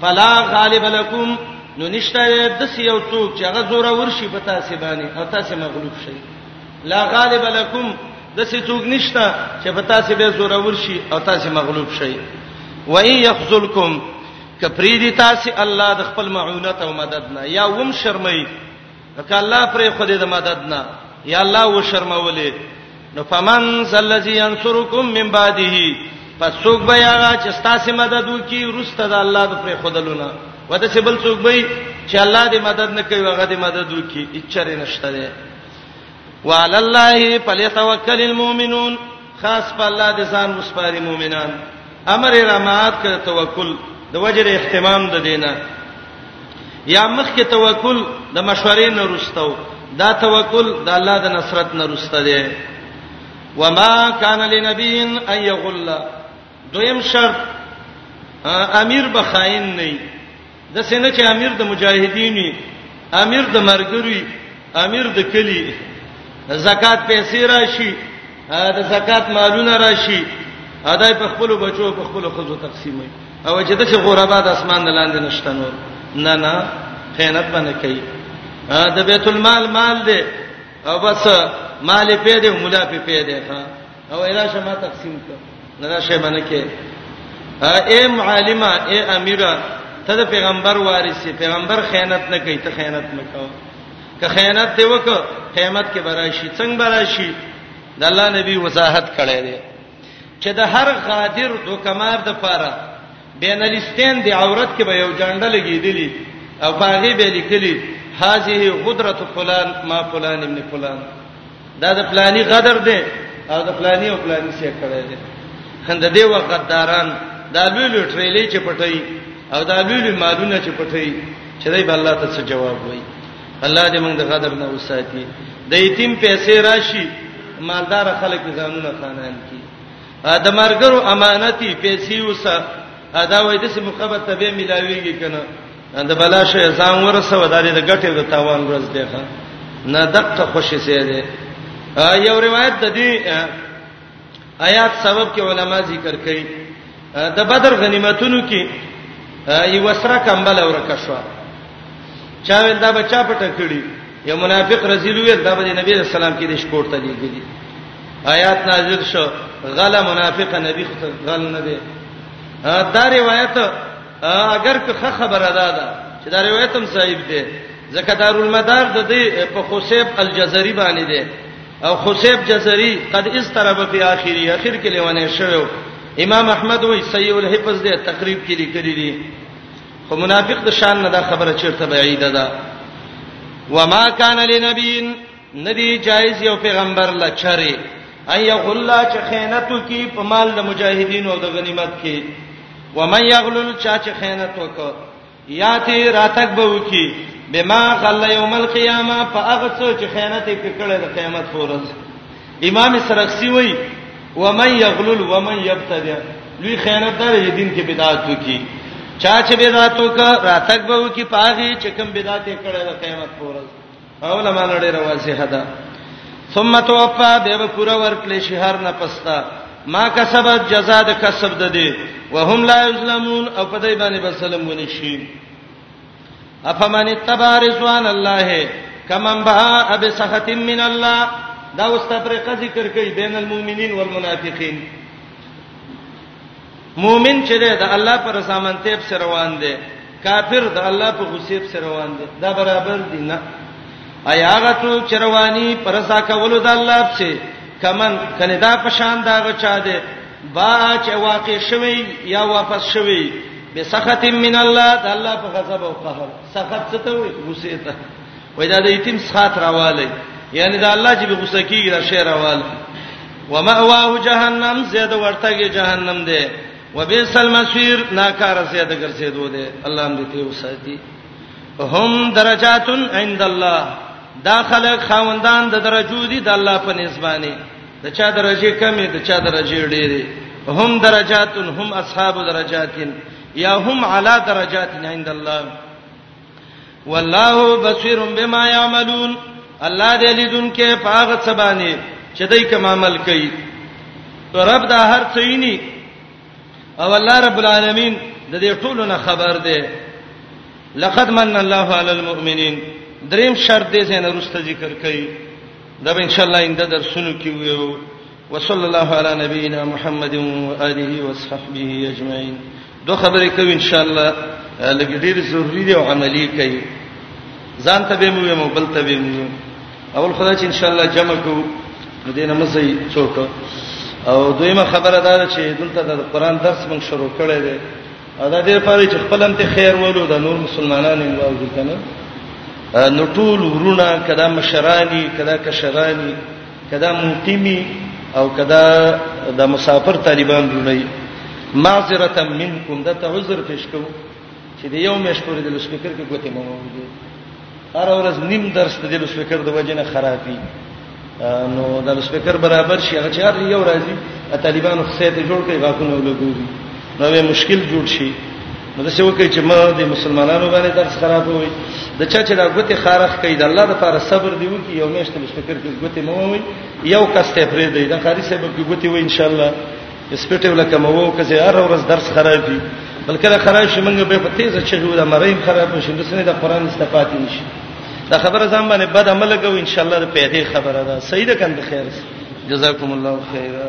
فلا غالب لكم نو نشته د سیو څوک چې هغه زوره ورشي په تاسو باندې او تاسو مغلوب شئ لا غالب لكم د سې څوک نشته چې په تاسو به زوره ورشي او تاسو مغلوب شئ و اي يخذلكم کپری دی تاسو الله د خپل معونت او مدد نه یا وم شرمئ که الله پرې خو دې د مدد نه یا الله و شرمولې نو فمن الذي ينصركم من بعده پس څوک به هغه چې ستاسو مدد وکي رسته د الله د پرې خودلونه وته چې بل څوک به چې الله دې مدد نه کوي هغه دې مدد وکي اچره نشته ده وعلى الله فليتوكل المؤمنون خاص په الله د ځان مسپاري مؤمنان امر رحمات کړه توکل د وجر اهتمام د دینه یا مخ کې توکل د مشورې نه رستو دا توکل د الله د نصرت نه رسته دی وما کان لنبی ان یغل دویم شرط امیر بخاین نه د سینه چې امیر د مجاهدینی امیر د مرګری امیر د کلی زکات پیسې راشي د زکات مالونه راشي ادای په خپل بچو په خپل خزو تقسیمي او چې د غربا د اسمان لاندې نشته نور نه نه خیانت باندې کوي د بیت المال مال دی او بس مال پیدا مولا په پیدا ښا او اله شما تقسیم کړ نه دا شی باندې کې اے معلمه اے امیره ته د پیغمبر وارث پیغمبر خیانت نه کوي ته خیانت نه کوي که خیانت دی وک قیامت کې براشي څنګه براشي د الله نبی وضاحت کړی دی چې د هر غادر دوکمار د پاره بین الاستین دی عورت کې به یو جنډه لګیدلی او باغې به لیکلی هذه غدرت فلان ما فلان ابن فلان دا د فلانی غدر دی او د فلانی او فلانی څخه کړی دی خند دی و غداران دا لوی لوی ټریلې چې پټي او دا لوی لوی مالونه چې پټي چې دی الله ته څه جواب وایي الله دې موږ د غدر نه وساتي د یتیم پیسې راشي مالدار خلک ځانونه خانان کی د مرګرو امانتي پیسې وسه ادا وای د سیمه خبر ته به ملاویږي کنه د بلا شي ځان ورسه ودارې د ګټې د تاوان ورځ دی ښا نه دقه خوشي سي دی یو روایت د دې آیات سبب کې علما ذکر کوي د بدر غنیمتونو کې یو سره کمبل اورکه شو چا ول دا بچا پټه کړی یو منافق رسول وی دا به نبی صلی الله علیه وسلم کې د شکور ته لګیږي آیات نازل شو غل منافق نبی خو غل نه دی دا روایت اگر که خبره ده دا چې دا روایت هم صحیح دی ځکه دارالمدار د دې په خصيب الجزري باندې دی او خصيب جزري قد استرب في اخري اخر کې لیونه شوی امام احمد وایي صحیح الحفظ دی تقریب کې لیکلی دی خو منافق د شان نه دا خبره چیرته بعیده ده وما کان لنبین ندی جایز یو پیغمبر لچره اي غلا چې خیانت کی په مال د مجاهدینو او د غنیمت کې ومن یغلل چا چې خیانت وکړ یاتی راتک به وکي بما غل یوم القیامه فاغت سو چې خیانت یې پکړه د قیامت فورز امام سرخسی وای ومن یغلل ومن یبتدع لوی خیانت دار یې دین کې بدعت وکي چا چې بدعت وک راتګ به وکي پاغي چې کوم بدعت یې کړی د قیامت پورز او لمه لړې رواسي حدا ثم توفا به پورا ورکل شهر نه پستا ما کسبت جزاء د کسب ده دي وهم لا یظلمون او په دې باندې بسلم ونشي افمن اتبع رضوان الله کمن باء بسخط من الله دا اوس تفریقه ذکر کوي بین المؤمنین والمنافقین مؤمن چې ده د الله پر رضامندته په روان دي کافر د الله په غصې په روان دي دا برابر دي نه ایا غتو چروانی پر سا کولو د الله په کمن کنه دا پشان دا غچا ده با چې واقع شوی یا واپس شوی به سخت من الله د الله په غضب او قهر سخت څه ته وي غصه ته وای دا د یتیم سخت راواله یعنی دا الله چې به غصه کیږي را شعر راواله و مأواه جهنم زید ورتګي جهنم دی و بیس المسیر ناکار زید ګرځیدو دی الله هم دې ته وساتي هم درجاتن عند الله دا خلک خاوندان د درجو دي د الله په نسبانه د چا درجه کمې د چا درجه ډېرې هم درجاتن هم اصحاب درجاتن یا هم علی درجاتن عند الله والله بصیر بما یعملون الله دې لیدونکې پاغه سبانه چې دای کوم عمل کوي رب دا هر څه یې او الله رب العالمین د دې ټولو نه خبر دی لقد من الله علی المؤمنین دریم شرط دې څنګه رسته ذکر کړي دا به ان شاء الله انده درسونو کې ویو وصلی الله علی نبینا محمد و آله و صحبه اجمعین دو خبرې کوي ان شاء الله لګ ډیر ضروری دی او عملی کوي ځان ته به مو بل ته به مو اول خدای چې ان شاء الله جمع کو دینه مزي څوک او دویمه خبره دا ده چې دلته د قران درس موږ شروع کړی دی دا دې پاره چې خپل انت خیر ولو د نور مسلمانانو واوږي کنه نو ټول ورونه کدا مشرانی کدا کشرانی کدا مقیمی او کدا د مسافر طالبان ورونه معذره منکم دا ته عذر پیش کو چې د یو مشکور د سپیکر کې کوته مو وګورئ هر ورځ نیم درس د دې سپیکر د وجې نه خرابي نو د سپیکر برابر شي هغه چار یو راځي طالبانو خسه ته جوړ کړي غاکونه ولګوري نو به مشکل جوړ شي نو دا څه وکړي چې ما د مسلمانانو باندې درس خراب وي د چا چې دا غوته خارخ کوي د الله لپاره صبر دی وکي یو میشت سپیکر کې غوته مو وي یو کس ته پرې دی دا خاري سبب کې غوته وي ان شاء الله سپټیو لکه مو کزه هر ورځ درس خراب دي بلکې دا خراب شي موږ به په تیزه چې دا مریم خراب شي د سنې د قران استفادې نشي دا خبره ځم باندې بد عمل کوو ان شاء الله د پیدې خبره ده صحیح ده کنده خیر جزاکم الله خیرا